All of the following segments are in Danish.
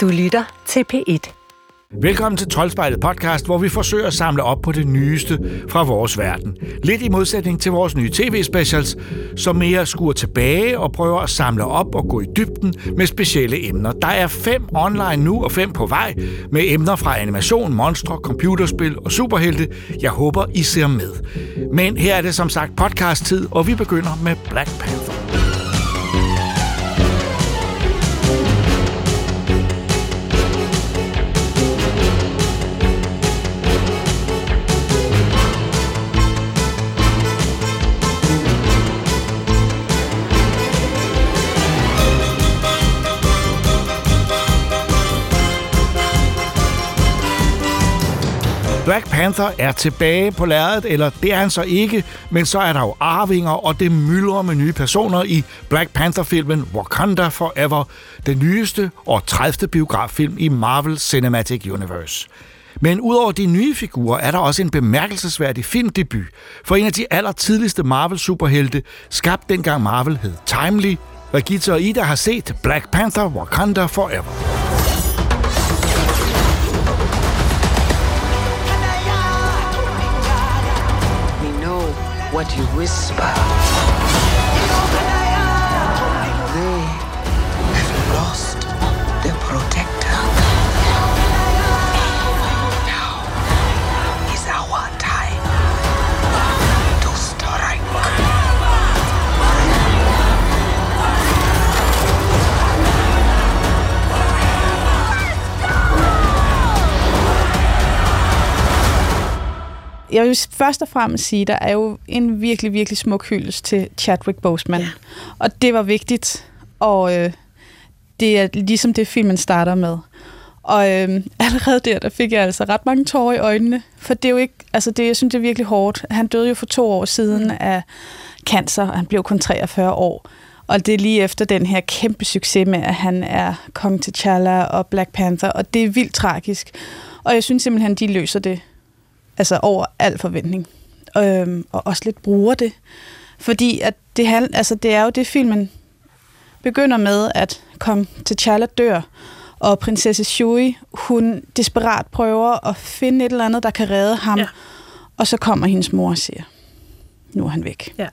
Du lytter til P1. Velkommen til Troldspejlet podcast, hvor vi forsøger at samle op på det nyeste fra vores verden. Lidt i modsætning til vores nye tv-specials, som mere skuer tilbage og prøver at samle op og gå i dybden med specielle emner. Der er fem online nu og fem på vej med emner fra animation, monstre, computerspil og superhelte. Jeg håber, I ser med. Men her er det som sagt podcast-tid, og vi begynder med Black Panther. Black Panther er tilbage på lærredet, eller det er han så ikke, men så er der jo arvinger, og det myldrer med nye personer i Black Panther-filmen Wakanda Forever, den nyeste og 30. biograffilm i Marvel Cinematic Universe. Men udover de nye figurer er der også en bemærkelsesværdig filmdebut for en af de allertidligste Marvel-superhelte, skabt dengang Marvel hed Timely. Regita og Ida har set Black Panther Wakanda Forever. What you whisper. Jeg vil først og fremmest sige, der er jo en virkelig, virkelig smuk hyldest til Chadwick Boseman. Ja. Og det var vigtigt, og øh, det er ligesom det, filmen starter med. Og øh, allerede der, der fik jeg altså ret mange tårer i øjnene, for det er jo ikke, altså det, jeg synes, det er virkelig hårdt. Han døde jo for to år siden mm. af cancer, og han blev kun 43 år. Og det er lige efter den her kæmpe succes med, at han er kong T'Challa og Black Panther, og det er vildt tragisk. Og jeg synes simpelthen, de løser det altså over al forventning. Øhm, og også lidt bruger det. Fordi at det, altså det er jo det, filmen begynder med, at kong T'Challa dør, og prinsesse Shuri, hun desperat prøver at finde et eller andet, der kan redde ham. Ja. Og så kommer hendes mor og siger, nu er han væk. Ja.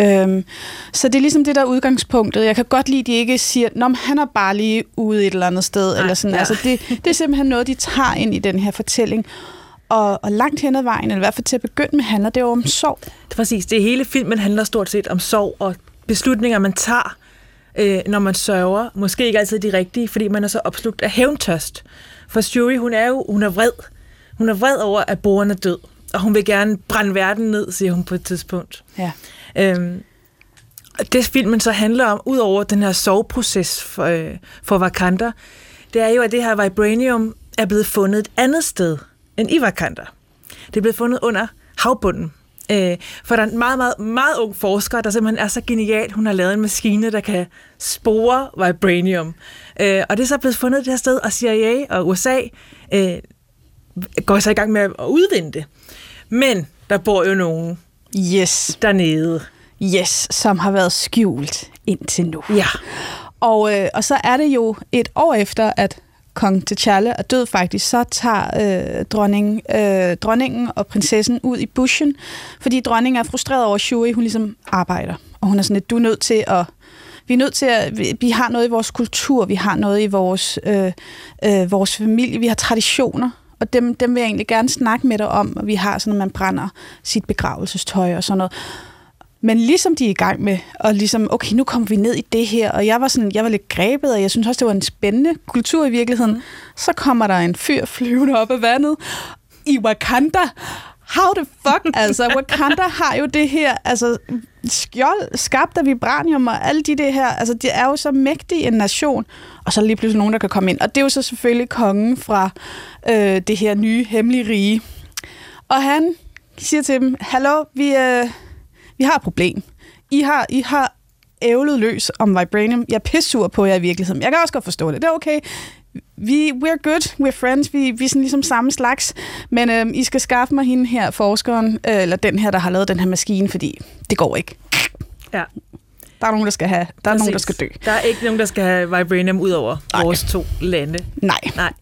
Øhm, så det er ligesom det der udgangspunktet. Jeg kan godt lide, at de ikke siger, at han er bare lige ude et eller andet sted. Nej, eller sådan. Ja. Altså, det, det er simpelthen noget, de tager ind i den her fortælling. Og, og langt hen ad vejen, eller i hvert fald til at begynde med, handler det jo om sorg. Det er præcis. Det hele filmen handler stort set om sorg og beslutninger, man tager, øh, når man sørger. Måske ikke altid de rigtige, fordi man er så opslugt af hævntørst. For Shuri, hun er jo hun er vred. Hun er vred over, at broren er død. Og hun vil gerne brænde verden ned, siger hun på et tidspunkt. Ja. Øhm, det filmen så handler om, ud over den her soveproces for, øh, for Wakanda, det er jo, at det her vibranium er blevet fundet et andet sted end i Wakanda. Det er blevet fundet under havbunden. Øh, for der er en meget, meget, meget ung forsker, der simpelthen er så genial. Hun har lavet en maskine, der kan spore vibranium. Øh, og det er så blevet fundet det her sted, og CIA og USA øh, går så i gang med at udvinde det. Men der bor jo nogen yes. dernede. Yes, som har været skjult indtil nu. Ja. Og, øh, og så er det jo et år efter, at kong T'Challa er død faktisk, så tager øh, dronning, øh, dronningen og prinsessen ud i buschen, fordi dronningen er frustreret over Shuri, hun ligesom arbejder. Og hun er sådan lidt, du er nødt til at vi er nødt til at, vi, vi har noget i vores kultur, vi har noget i vores, øh, øh, vores familie, vi har traditioner, og dem, dem vil jeg egentlig gerne snakke med dig om, og vi har sådan, at man brænder sit begravelsestøj og sådan noget. Men ligesom de er i gang med, og ligesom, okay, nu kommer vi ned i det her, og jeg var sådan, jeg var lidt grebet, og jeg synes også, det var en spændende kultur i virkeligheden. Mm. Så kommer der en fyr flyvende op af vandet i Wakanda. How the fuck? altså, Wakanda har jo det her, altså, skjold, skabt af vibranium og alle de det her, altså, det er jo så mægtig en nation. Og så lige pludselig nogen, der kan komme ind. Og det er jo så selvfølgelig kongen fra øh, det her nye hemmelige rige. Og han siger til dem, hallo, vi, øh, vi har et problem. I har, I har ævlet løs om Vibranium. Jeg er pissur på jer i virkeligheden. Jeg kan også godt forstå det. Det er okay. Vi, we're good, we're friends, vi, vi er sådan ligesom samme slags, men øhm, I skal skaffe mig hende her, forskeren, øh, eller den her, der har lavet den her maskine, fordi det går ikke. Ja. Der er nogen, der skal have. Der er nogen, der skal dø. Der er ikke nogen, der skal have vibranium ud over Nej. vores to lande. Nej. Nej.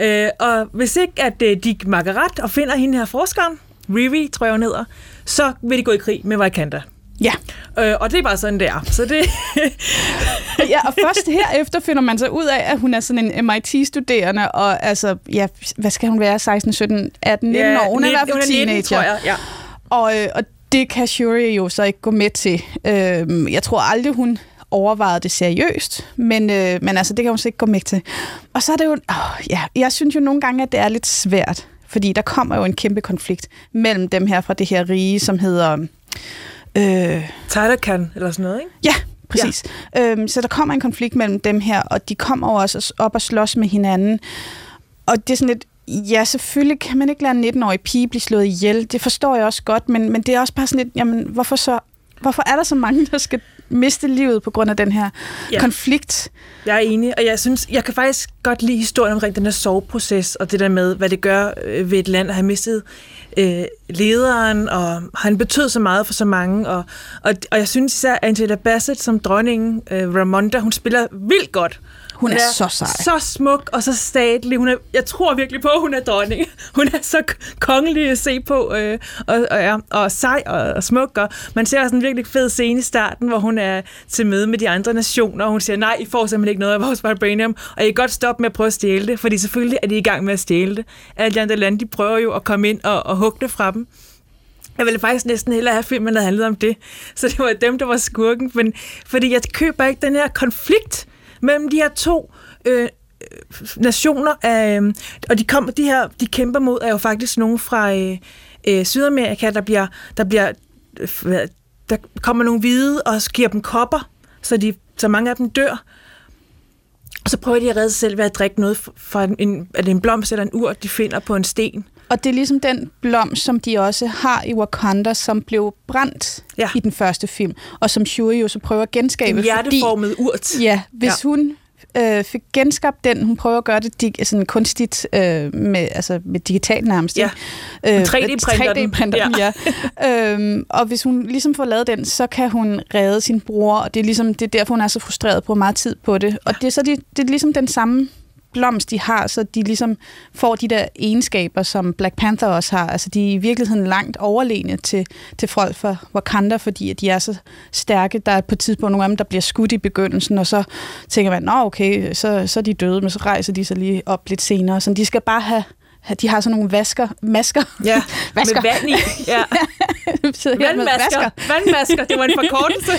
Øh, og hvis ikke, at øh, de makker ret og finder hende her forskeren, Riri, tror jeg hun hedder, så vil de gå i krig med Wakanda. Ja. Øh, og det er bare sådan, det er. Så det, ja, og først herefter finder man så ud af, at hun er sådan en MIT-studerende, og altså, ja, hvad skal hun være? 16, 17, 18, 19 år? Hun er i hvert fald teenager. 19, tror jeg. Ja. Og, øh, og det kan Shuri jo så ikke gå med til. Øh, jeg tror aldrig, hun overvejede det seriøst, men, øh, men altså, det kan hun så ikke gå med til. Og så er det jo, åh, ja, jeg synes jo nogle gange, at det er lidt svært, fordi der kommer jo en kæmpe konflikt mellem dem her fra det her rige, som hedder... Øh, Tyler kan, eller sådan noget, ikke? Ja, præcis. Ja. Øhm, så der kommer en konflikt mellem dem her, og de kommer jo også op og slås med hinanden. Og det er sådan lidt, ja, selvfølgelig kan man ikke lade en 19-årig pige blive slået ihjel. Det forstår jeg også godt, men, men det er også bare sådan lidt, jamen, hvorfor så... Hvorfor er der så mange, der skal miste livet på grund af den her Ja. konflikt? Jeg er enig, og jeg synes, jeg kan faktisk godt lide historien omkring den her soveproces, og det der med, hvad det gør øh, ved et land at have mistet øh, lederen, og han betød så meget for så mange, og, og, og jeg synes især, at Angela Bassett som dronningen, øh, Ramonda, hun spiller vildt godt. Hun er så sej. Så smuk og så statlig. Hun er, jeg tror virkelig på, at hun er dronning. Hun er så kongelig at se på, øh, og, og, ja, og sej og, og smuk. Og man ser også en virkelig fed scene i starten, hvor hun er til møde med de andre nationer, og hun siger, nej, I får simpelthen ikke noget af vores vibranium, og I kan godt stoppe med at prøve at stjæle det, fordi selvfølgelig er de i gang med at stjæle det. Alle de andre lande, de prøver jo at komme ind og, og hugge det fra dem. Jeg ville faktisk næsten hellere have filmen, der handlede om det. Så det var dem, der var skurken. Men, fordi jeg køber ikke den her konflikt mellem de her to øh, øh, nationer. Øh, og de, kom, de her, de kæmper mod, er jo faktisk nogen fra øh, øh, Sydamerika, der bliver, der bliver øh, der kommer nogle hvide og giver dem kopper, så, de, så mange af dem dør. Og så prøver de at redde sig selv ved at drikke noget fra en, en, er det en blomst eller en ur, de finder på en sten. Og det er ligesom den blomst, som de også har i Wakanda, som blev brændt Ja. ja. i den første film, og som Shuri jo så prøver at genskabe. En fordi- hjerteformet urt. Ja, hvis Ja. ja. hun øh, fik genskabt den, hun prøver at gøre det dig, sådan kunstigt, øh, med, altså med digitalt nærmest. Ja. Øh, 3D-printer den. 3D-printer den, ja. øhm, og hvis hun ligesom får lavet den, så kan hun redde sin bror, og det er, ligesom, det er derfor, hun er så frustreret på meget tid på det. Og det er, så de, det er ligesom den samme blomst, de har, så de ligesom får de der egenskaber, som Black Panther også har. Altså, de er i virkeligheden langt overlegne til, til folk fra Wakanda, fordi at de er så stærke. Der er på et tidspunkt nogle af dem, der bliver skudt i begyndelsen, og så tænker man, nå okay, så, så er de døde, men så rejser de sig lige op lidt senere. Så de skal bare have have- de har sådan nogle vasker, masker. Ja, Vasker. med vand i. Ja. Vandmasker. Vandmasker, det var en forkortelse.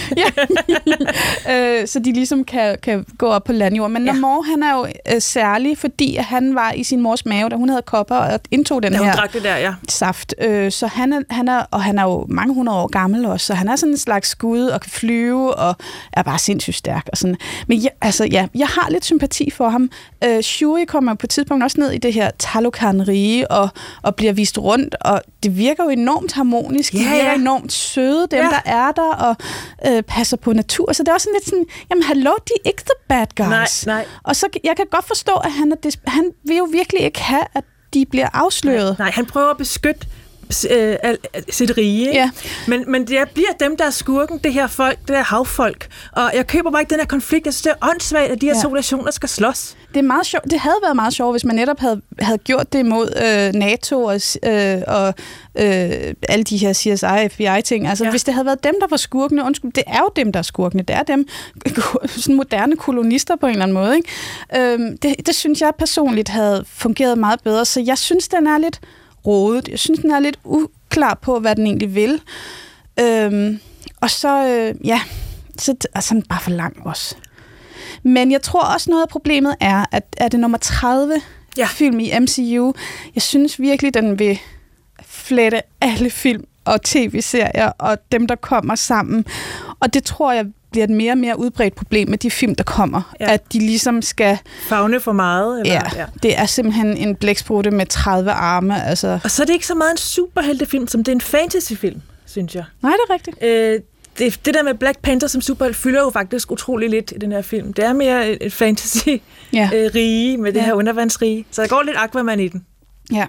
øh, så de ligesom kan, kan gå op på landjord. Men Ja. Namor, han er jo øh, særlig, fordi han var i sin mors mave, da hun havde kopper og indtog den Da her drak det der, ja. saft. Øh, så han er, han er, og han er jo mange hundrede år gammel også, så han er sådan en slags skud og kan flyve og er bare sindssygt stærk. Og sådan. Men jeg, altså, ja, jeg har lidt sympati for ham. Øh, Shuri kommer på et tidspunkt også ned i det her Talokan-rige og, og bliver vist rundt, og det virker jo enormt harmonisk. De Ja, virker ja. enormt søde, dem Ja. der er der, og øh, passer på natur. Så det er også sådan lidt sådan, jamen hallo, de er ikke the bad guys. Nej, nej. Og så jeg kan godt forstå, at han, er han vil jo virkelig ikke have, at de bliver afsløret. Nej, han prøver at beskytte øh, sit rige. ikke? Ja. Men, men det bliver dem, der er skurken, det her folk, det her havfolk. Og jeg køber bare ikke den her konflikt. Jeg synes, det er åndssvagt, at de her Ja. to nationer skal slås. Det er meget sjovt. Det havde været meget sjovt, hvis man netop havde, havde gjort det mod øh, NATO og, øh, og øh, alle de her CSI, FBI-ting. Altså, Ja. hvis det havde været dem, der var skurkene, undskyld, det er jo dem, der er skurkene. Det er dem, sådan moderne kolonister på en eller anden måde. Ikke? Øhm, det, det synes jeg personligt havde fungeret meget bedre, så jeg synes, den er lidt rodet. Jeg synes, den er lidt uklar på, hvad den egentlig vil. Øhm, og så, øh, ja, så altså, den er bare for lang også. Men jeg tror også, noget af problemet er, at er det nummer 30 Ja. ja. film i MCU. Jeg synes virkelig, den vil flette alle film og tv-serier og dem, der kommer sammen. Og det tror jeg bliver et mere og mere udbredt problem med de film, der kommer. Ja. At de ligesom skal... Fagne for meget. Eller, Ja, ja. Det er simpelthen en blæksprutte med 30 arme. Altså, Og så er det ikke så meget en superheltefilm, som det er en fantasyfilm, synes jeg. nej, det er rigtigt. Øh, det, det der med Black Panther som superhelt fylder jo faktisk utrolig lidt i den her film. Det er mere et, et fantasy Ja. øh, rige med det Ja. her undervandsrige. Så der går lidt Aquaman i den. Ja,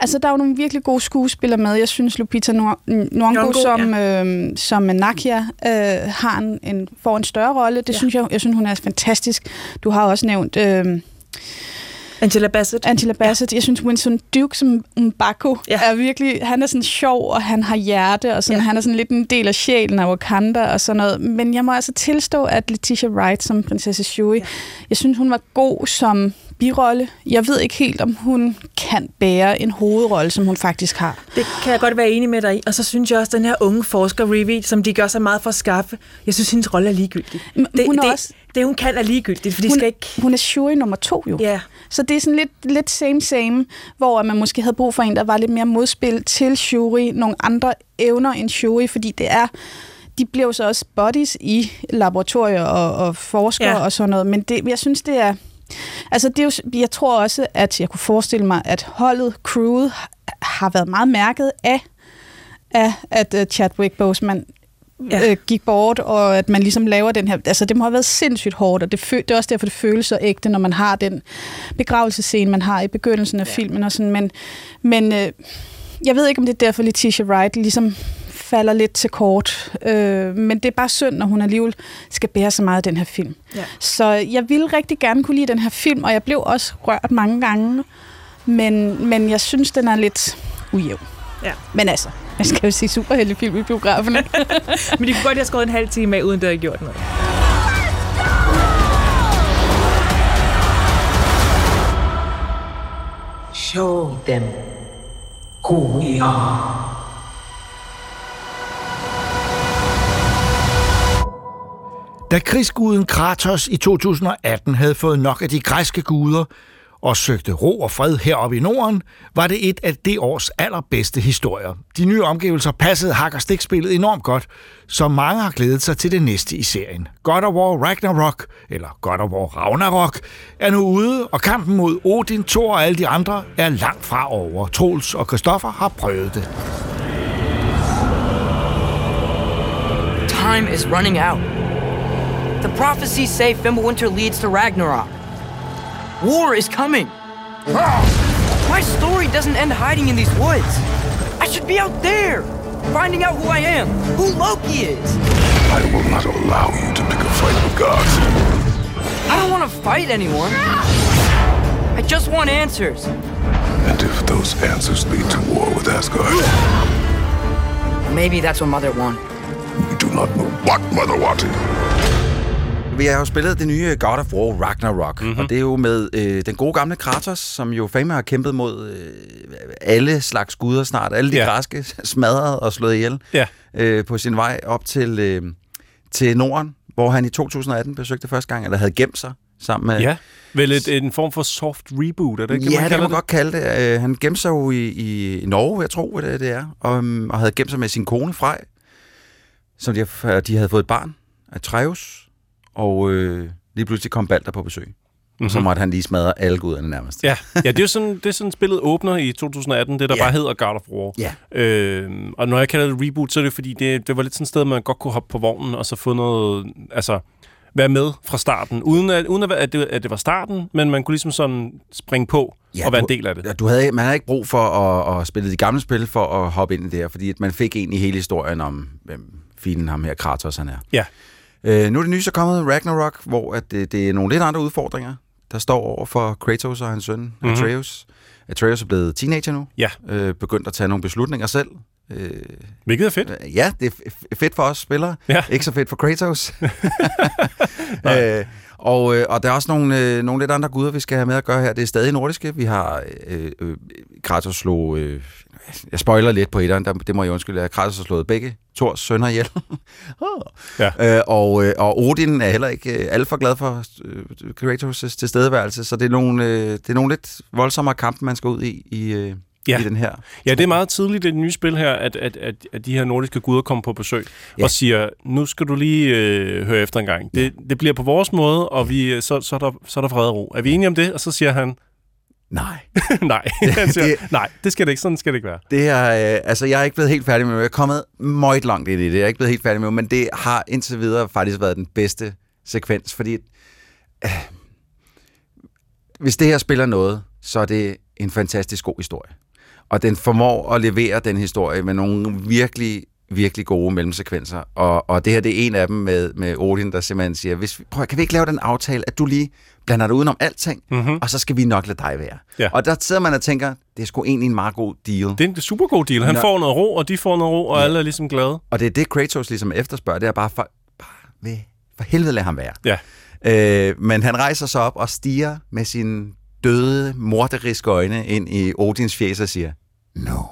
altså der er jo nogle virkelig gode skuespillere med. Jeg synes, Lupita Nyong'o Nyong'o, som, øh, som Nakia øh, har en, en, får en større rolle. Det Ja. ja. synes jeg, jeg synes, hun er fantastisk. Du har også nævnt øh, Angela Bassett. Angela Bassett. Jeg synes, Winston Duke som Mbako Ja. ja. er virkelig... Han er sådan sjov, og han har hjerte, og sådan, Ja. ja. han er sådan lidt en del af sjælen af Wakanda og sådan noget. Men jeg må altså tilstå, at Letitia Wright som prinsesse Shuri, Ja. ja. jeg synes, hun var god som birolle. Jeg ved ikke helt, om hun kan bære en hovedrolle, som hun faktisk har. Det kan jeg godt være enig med dig i. Og så synes jeg også, at den her unge forsker, Rivi, som de gør så meget for at skaffe, jeg synes, hendes rolle er ligegyldig. Men Det, hun er det, også- det, hun kan, er ligegyldigt, for de hun, skal ikke... hun er Shuri nummer to jo. Ja, Så det er sådan lidt, lidt same same, hvor man måske havde brug for en, der var lidt mere modspil til Shuri, nogle andre evner end Shuri, fordi det er de bliver jo så også buddies i laboratorier og, og forskere Ja. og sådan noget, men det, jeg synes, det er... Altså, det er jo, jeg tror også, at jeg kunne forestille mig, at holdet, crewet, har været meget mærket af, af at uh, Chadwick Boseman Ja. øh, gik bort, og at man ligesom laver den her... Altså, det må have været sindssygt hårdt, og det, fø, det er også derfor, det føles så ægte, når man har den begravelsescene, man har i begyndelsen af ja. filmen og sådan, men, men øh, jeg ved ikke, om det er derfor, Letitia Wright ligesom falder lidt til kort, øh, men det er bare synd, når hun alligevel skal bære så meget af den her film. Ja. Så jeg ville rigtig gerne kunne lide den her film, og jeg blev også rørt mange gange, men, men jeg synes, den er lidt ujævn. Ja. Men altså, jeg skal jo se superheltefilm i biografen. men de kunne godt have skåret en halv time af, uden det havde gjort noget. Show them who we are. Da krigsguden Kratos i 2018 havde fået nok af de græske guder og søgte ro og fred heroppe i Norden, var det et af det års allerbedste historier. De nye omgivelser passede hak- og stikspillet enormt godt, så mange har glædet sig til det næste i serien. God of War Ragnarok, eller God of War Ragnarok, er nu ude, og kampen mod Odin, Thor og alle de andre er langt fra over. Troels og Kristoffer har prøvet det. Time is running out. The prophecies say Fimbulwinter leads to Ragnarok. War is coming. My story doesn't end hiding in these woods. I should be out there, finding out who I am, who Loki is. I will not allow you to pick a fight with gods. I don't want to fight anyone. I just want answers. And if those answers lead to war with Asgard, Maybe that's what Mother wanted. we do not know what Mother wanted. Vi har jo spillet det nye God of War Ragnarok, mm-hmm. og det er jo med øh, den gode gamle Kratos, som jo fandme har kæmpet mod øh, alle slags guder snart. Alle de ja. græske smadret og slået ihjel Ja. øh, på sin vej op til, øh, til Norden, hvor han i 2018 besøgte første gang, eller havde gemt sig sammen med... Ja, vel et, en form for soft reboot, er det ikke ja, man det kan man godt kalde det. Øh, han gemte sig jo i, i Norge, jeg tror, det, det er, og, um, og havde gemt sig med sin kone Frej, som de, de havde fået et barn, Atreus, og øh, lige pludselig kom Balder på besøg. Mm-hmm. Så måtte han lige smadre alle guderne nærmest. Ja, ja det, er sådan, det er sådan spillet åbner i 2018, det der Ja. bare hedder God of War. Ja. Øh, og når jeg kalder det reboot, så er det fordi, det, det var lidt sådan et sted, man godt kunne hoppe på vognen og så få noget, altså være med fra starten, uden at, uden at, at, det, at det var starten, men man kunne ligesom sådan springe på ja, og være en del af det. Ja, du havde, man havde ikke brug for at, at spille de gamle spil for at hoppe ind i det her, fordi at man fik egentlig hele historien om, hvem filen ham her Kratos han er. Ja. Øh, nu er det nye så kommet Ragnarok, hvor at det, det er nogle lidt andre udfordringer, der står over for Kratos og hans søn mm-hmm. Atreus. Atreus er blevet teenager nu, Ja, øh, begyndt at tage nogle beslutninger selv. Øh, hvilket er fedt. ja, det er fedt for os spillere, Ja. ikke så fedt for Kratos. øh, og, øh, og der er også nogle, øh, nogle lidt andre guder, vi skal have med at gøre her. Det er stadig nordiske. Vi har øh, øh, Kratos slog... Øh, jeg spoiler lidt på etteren, der, det må jeg undskylde. at Kratos har slået begge Thors sønner ihjel. Ja. øh, og, øh, og Odin er heller ikke øh, alt for glad for øh, Kratos' tilstedeværelse, så det er, nogle, øh, det er nogle lidt voldsommere kampe, man skal ud i i, øh, Ja. i den her. Ja, det er meget tidligt i det nye spil her, at, at, at, at de her nordiske guder kommer på besøg ja. Ja. og siger, nu skal du lige øh, høre efter en gang. Det, det bliver på vores måde, og vi, så, så, er der, så er der fred og ro. Er vi enige om det? Og så siger han, Nej. nej. Han siger, det- nej, det skal det ikke. Sådan skal det ikke være. Det er, øh, altså jeg er ikke blevet helt færdig med. Jeg er kommet meget langt ind i det. Jeg er ikke blevet helt færdig med men det har indtil videre faktisk været den bedste sekvens, fordi øh, hvis det her spiller noget, så er det en fantastisk god historie. Og den formår at levere den historie med nogle virkelig virkelig gode mellemsekvenser. Og, og det her, det er en af dem med, med Odin, der simpelthen siger, hvis vi, prøv, kan vi ikke lave den aftale, at du lige blander dig udenom alting, mm-hmm. og så skal vi nok lade dig være. Ja. Og der sidder man og tænker, det er sgu egentlig en meget god deal. Det er en super god deal. Han Nå. får noget ro, og de får noget ro, og Ja. alle er ligesom glade. Og det er det, Kratos ligesom efterspørger, det er bare for, bare ved, for helvede lad ham være. Ja. Øh, men han rejser sig op og stiger med sine døde, morderiske øjne ind i Odins fjes og siger, no.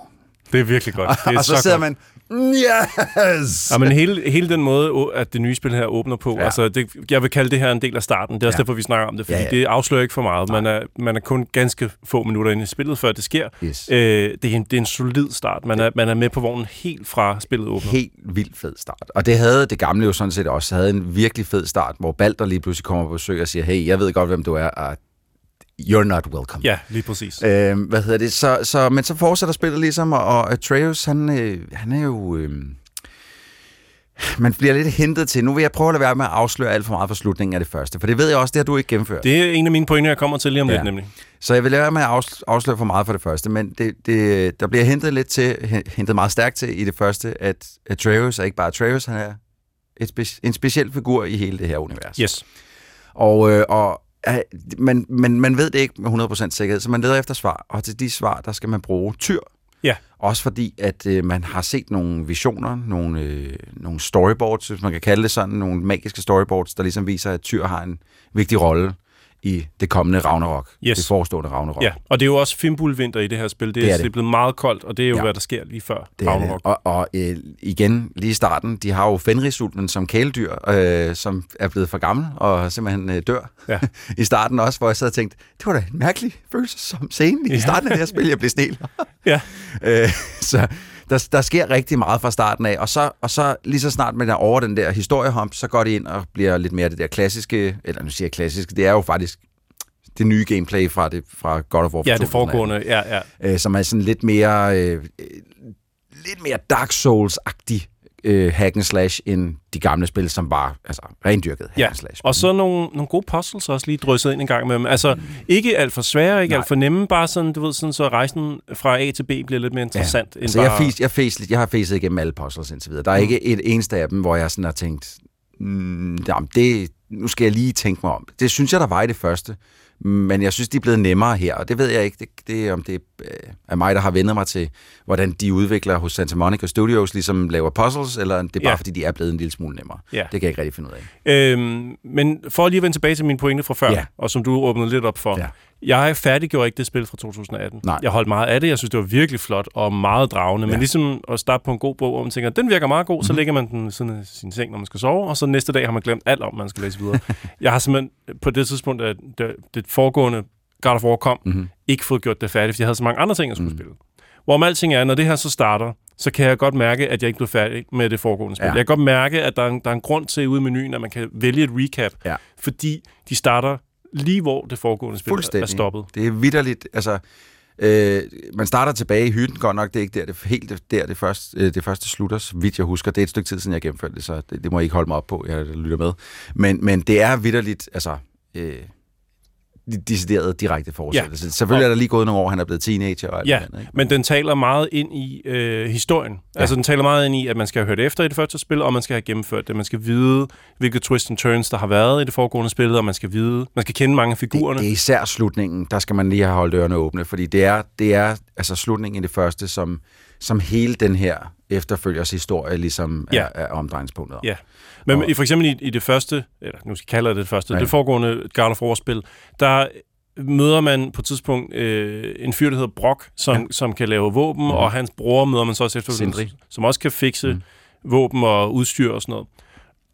Det er virkelig godt. Det er og så, sidder godt. man, yes! Ja, men hele, hele den måde, at det nye spil her åbner på, Ja. altså det, jeg vil kalde det her en del af starten. Det er også Ja. derfor, vi snakker om det, fordi Ja, ja, det afslører ikke for meget. Man er, man er kun ganske få minutter inde i spillet, før det sker. Yes. Øh, det, er en, det er en solid start. Man er, man er med på vognen helt fra spillet åbner. Helt vildt fed start. Og det havde det gamle jo sådan set også. havde en virkelig fed start, hvor Balder lige pludselig kommer på besøg og siger, hey, jeg ved godt, hvem du er, og you're not welcome. Ja, lige præcis. Øh, hvad hedder det? Så, så, men så fortsætter spillet ligesom, og, og Atreus, han, øh, han er jo... Øh, man bliver lidt hentet til. Nu vil jeg prøve at lade være med at afsløre alt for meget for slutningen af det første, for det ved jeg også, det har du ikke gennemført. Det er en af mine pointer, jeg kommer til lige om Ja. lidt, nemlig. Så jeg vil lade være med at afs- afsløre for meget for det første, men det, det, der bliver hentet lidt til, hen- hentet meget stærkt til i det første, at Atreus er ikke bare Atreus, han er et spe- en speciel figur i hele det her univers. Yes. Og, øh, og øh, man, man, man ved det ikke med 100% sikkerhed, så man leder efter svar, og til de svar, der skal man bruge tyr. Ja. Også fordi, at øh, man har set nogle visioner, nogle, øh, nogle storyboards, hvis man kan kalde det sådan, nogle magiske storyboards, der ligesom viser, at tyr har en vigtig rolle i det kommende Ragnarok. Yes. Det forestående Ragnarok. Ja, og det er jo også fimbulvinter i det her spil. Det er, Det er det er blevet meget koldt, og det er jo, Ja. hvad der sker lige før Det er det. Ragnarok. Og, og øh, igen, lige i starten, de har jo fenrisulven som kæledyr, øh, som er blevet for gammel og simpelthen øh, dør. Ja. I starten også, hvor jeg sad og tænkte, det var da en mærkelig følelse som scene i Ja. starten af det her spil, jeg blev stil. Ja. øh, så der, der sker rigtig meget fra starten af, og så, og så lige så snart man er over den der historiehomp, så går det ind og bliver lidt mere det der klassiske, eller nu siger jeg klassiske, det er jo faktisk det nye gameplay fra, det, fra God of War. Ja, det 2018 foregående. Ja, ja. øh, som er sådan lidt mere øh, øh, lidt mere Dark Souls-agtig øh, hack and slash end de gamle spil, som var altså rendyrket hack Ja, and slash. og så nogle, nogle gode puzzles også lige drysset ind en gang med dem. Altså, ikke alt for svære, ikke Nej. alt for nemme, bare sådan, du ved, sådan, så rejsen fra A til B bliver lidt mere interessant. Ja, end altså, bare... jeg, fis, jeg, lidt- jeg har facet igennem alle puzzles indtil videre. Der er mm. ikke et eneste af dem, hvor jeg sådan har tænkt, mm, jamen, det, nu skal jeg lige tænke mig om. Det synes jeg, der var i det første. Men jeg synes, de er blevet nemmere her, og det ved jeg ikke, det, det, om det øh, er mig, der har vendt mig til, hvordan de udvikler hos Santa Monica Studios, ligesom laver puzzles, eller det er bare, Ja. fordi de er blevet en lille smule nemmere. Ja. Det kan jeg ikke rigtig finde ud af. Øhm, men for lige at vende tilbage til min pointe fra før, ja. og som du åbnede lidt op for. Ja. Jeg færdiggjorde ikke det spil fra 2018. Nej. Jeg holdt meget af det. Jeg synes, det var virkelig flot og meget dragende. Ja. Men ligesom at starte på en god bog, hvor man tænker, den virker meget god, Mhm. mm. så lægger man den ved siden af sin seng, når man skal sove, og så næste dag har man glemt alt om, man skal læse videre. jeg har simpelthen på det tidspunkt, at det, det foregående God of War kom, Mhm. mm-hmm. ikke fået gjort det færdigt, fordi jeg havde så mange andre ting, jeg skulle mm. spille. Hvorom alting er, når det her så starter, så kan jeg godt mærke, at jeg ikke blev færdig med det foregående spil. Ja. Jeg kan godt mærke, at der er, en, der er en grund til ude i menuen, at man kan vælge et recap, Ja. fordi de starter lige hvor det foregående spil er stoppet. Det er vidderligt, altså... Øh, man starter tilbage i hytten, godt nok, det er ikke der, det, helt der, det første, øh, det første slutter, så vidt jeg husker. Det er et stykke tid siden, jeg gennemførte det, så det, det må jeg ikke holde mig op på, jeg lytter med. Men, men det er vidderligt, altså... Øh, decideret direkte fortsættelse. Ja. Selvfølgelig er der lige gået nogle år, han er blevet teenager og alt Ja, det andet. Ikke? men den taler meget ind i øh, historien. Ja. Altså, den taler meget ind i, at man skal have hørt efter i det første spil, og man skal have gennemført det. Man skal vide, hvilke twists and turns, der har været i det foregående spil, og man skal vide, man skal kende mange af figurerne. Det, det er især slutningen, der skal man lige have holdt ørerne åbne, fordi det er, det er altså slutningen i det første, som, som hele den her efterfølgers historie ligesom Ja. er, er omdrejningspunktet om. Ja. Men Og- i, for eksempel i, i det første, eller nu skal jeg kalde det det første, Ja. ja. det foregående God of War-spil, der møder man på et tidspunkt øh, en fyr, der hedder Brock, som, Ja. ja. som kan lave våben, mm. og hans bror møder man så også efterfølgende, som også kan fikse mm. våben og udstyr og sådan noget.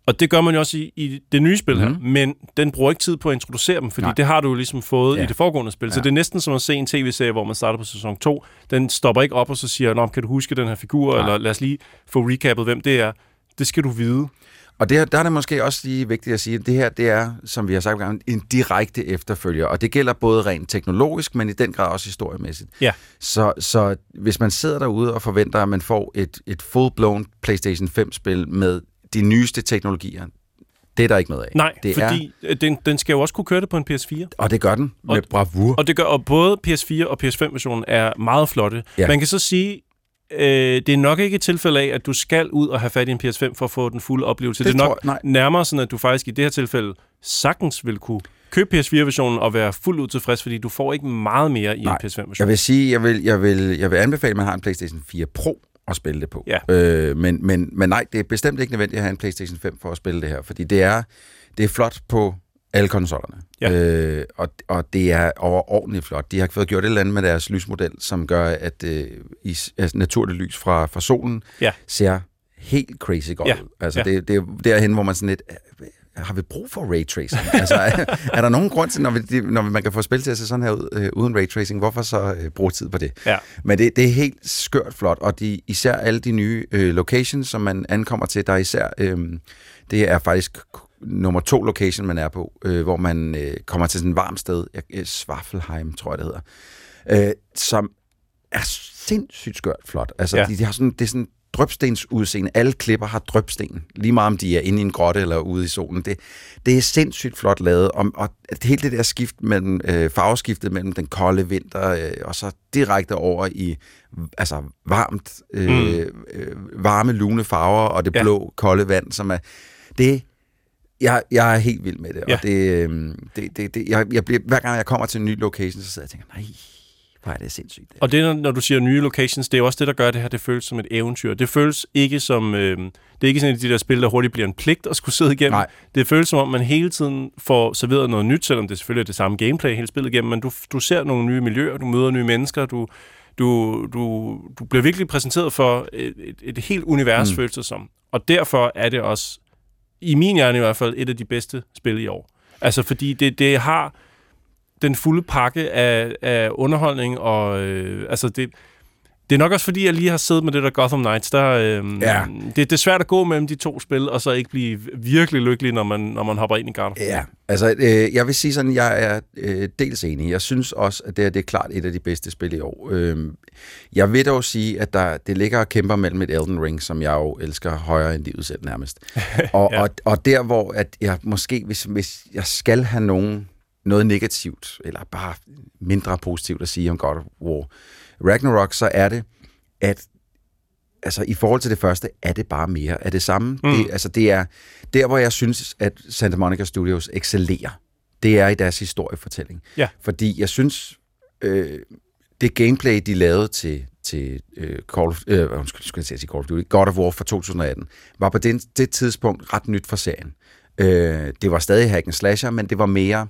Og det gør man jo også i, i det nye spil her, Mhm. men den bruger ikke tid på at introducere dem, fordi Nej. Det har du jo ligesom fået Ja. i det foregående spil. Ja. Så det er næsten som at se en tv-serie, hvor man starter på sæson 2. Den stopper ikke op og så siger, Nå, kan du huske den her figur, Nej. eller lad os lige få recappet, hvem det er. Det skal du vide. Og det, der er det måske også lige vigtigt at sige, at det her det er, som vi har sagt gang, en direkte efterfølger. Og det gælder både rent teknologisk, men i den grad også historiemæssigt. Ja. Så, så hvis man sidder derude og forventer, at man får et, et full-blown PlayStation 5-spil med de nyeste teknologier, Det er der ikke noget af. Nej, det fordi er, den, den skal jo også kunne køre det på en PS4. Og det gør den med Og- bravur. Og det gør, og både PS4 og PS5-versionen er meget flotte. Ja. Man kan så sige, øh, det er nok ikke et tilfælde af, at du skal ud og have fat i en PS5 for at få den fulde oplevelse. Det Det, er nok jeg- nej. nærmere sådan, at du faktisk i det her tilfælde sagtens vil kunne købe PS4-versionen og være fuldt ud tilfreds, fordi du får ikke meget mere i Nej, en PS5-version. Jeg vil sige, jeg vil, jeg vil, jeg vil anbefale, at man har en PlayStation 4 Pro at spille det på. Ja. Øh, men, men, men nej, det er bestemt ikke nødvendigt at have en PlayStation 5 for at spille det her, fordi det er, det er flot på alle konsollerne. Ja. Øh, og, og det er overordentligt flot. De har fået gjort et eller andet med deres lysmodel, som gør, at øh, i, altså, naturligt lys fra, fra solen Ja. ser helt crazy godt Ja. ud. Altså, Ja. det, det er derhen, hvor man sådan lidt... Har vi brug for raytracing? altså, er, er der nogen grund til, når, vi, når man kan få spil til at se sådan her ud øh, uden raytracing, hvorfor så øh, bruge tid på det? Ja. Men det, det er helt skørt flot, og de, især alle de nye øh, locations, som man ankommer til, der er især, øh, det er faktisk nummer to location, man er på, øh, hvor man øh, kommer til sådan et varmt sted, øh, Svaffelheim, tror jeg det hedder, øh, som er sindssygt skørt flot. Altså, ja. de, de har sådan, det er sådan drøbstens udseende. Alle klipper har drøbsten. Lige meget om de er inde i en grotte eller ude i solen. Det, det er sindssygt flot lavet. Og, og hele det der skift mellem, øh, farveskiftet mellem den kolde vinter øh, og så direkte over i altså varmt, øh, Mm. øh, varme, lune farver og det Ja. blå, kolde vand, som er... Det, jeg, jeg er helt vild med det, Ja. og det, øh, det, det, det jeg, jeg bliver, hver gang jeg kommer til en ny location, så sidder jeg og tænker, nej, hvor er det sindssygt. Og det, når- når du siger nye locations, det er jo også det, der gør det her, det føles som et eventyr. Det føles ikke som... Øh, det er ikke sådan et af de der spil, der hurtigt bliver en pligt at skulle sidde igennem. Nej. Det føles som om, man hele tiden får serveret noget nyt, selvom det selvfølgelig er det samme gameplay hele spillet igennem, men du, du ser nogle nye miljøer, du møder nye mennesker, du, du, du, du bliver virkelig præsenteret for et, et, et helt univers, mm. føles det som. Og derfor er det også, i min hjerne i hvert fald, et af de bedste spil i år. Altså, fordi det, det har den fulde pakke af, af underholdning, og øh, altså det, det er nok også fordi, jeg lige har siddet med det der Gotham Knights, der, øh, Ja. det, det er svært at gå mellem de to spil, og så ikke blive virkelig lykkelig, når man, når man hopper ind i War. Ja, altså øh, jeg vil sige sådan, jeg er øh, dels enig. Jeg synes også, at det, her, det er klart et af de bedste spil i år. Øh, jeg vil dog sige, at der, det ligger og kæmper mellem et Elden Ring, som jeg jo elsker højere end livet selv nærmest. Og, ja. og, og der, hvor at jeg måske, hvis, hvis jeg skal have nogen, noget negativt, eller bare mindre positivt at sige om God of War Ragnarok, så er det, at altså i forhold til det første, er det bare mere af det samme. Mm. Det, altså det er der, hvor jeg synes, at Santa Monica Studios excellerer. Det er i deres historiefortælling. Ja. Fordi jeg synes, øh, det gameplay, de lavede til, til øh, Call of, øh, undskyld, skulle jeg sige Call of Duty, God of War fra 2018, var på det, det tidspunkt ret nyt for serien. Øh, det var stadig hack and slasher, men det var mere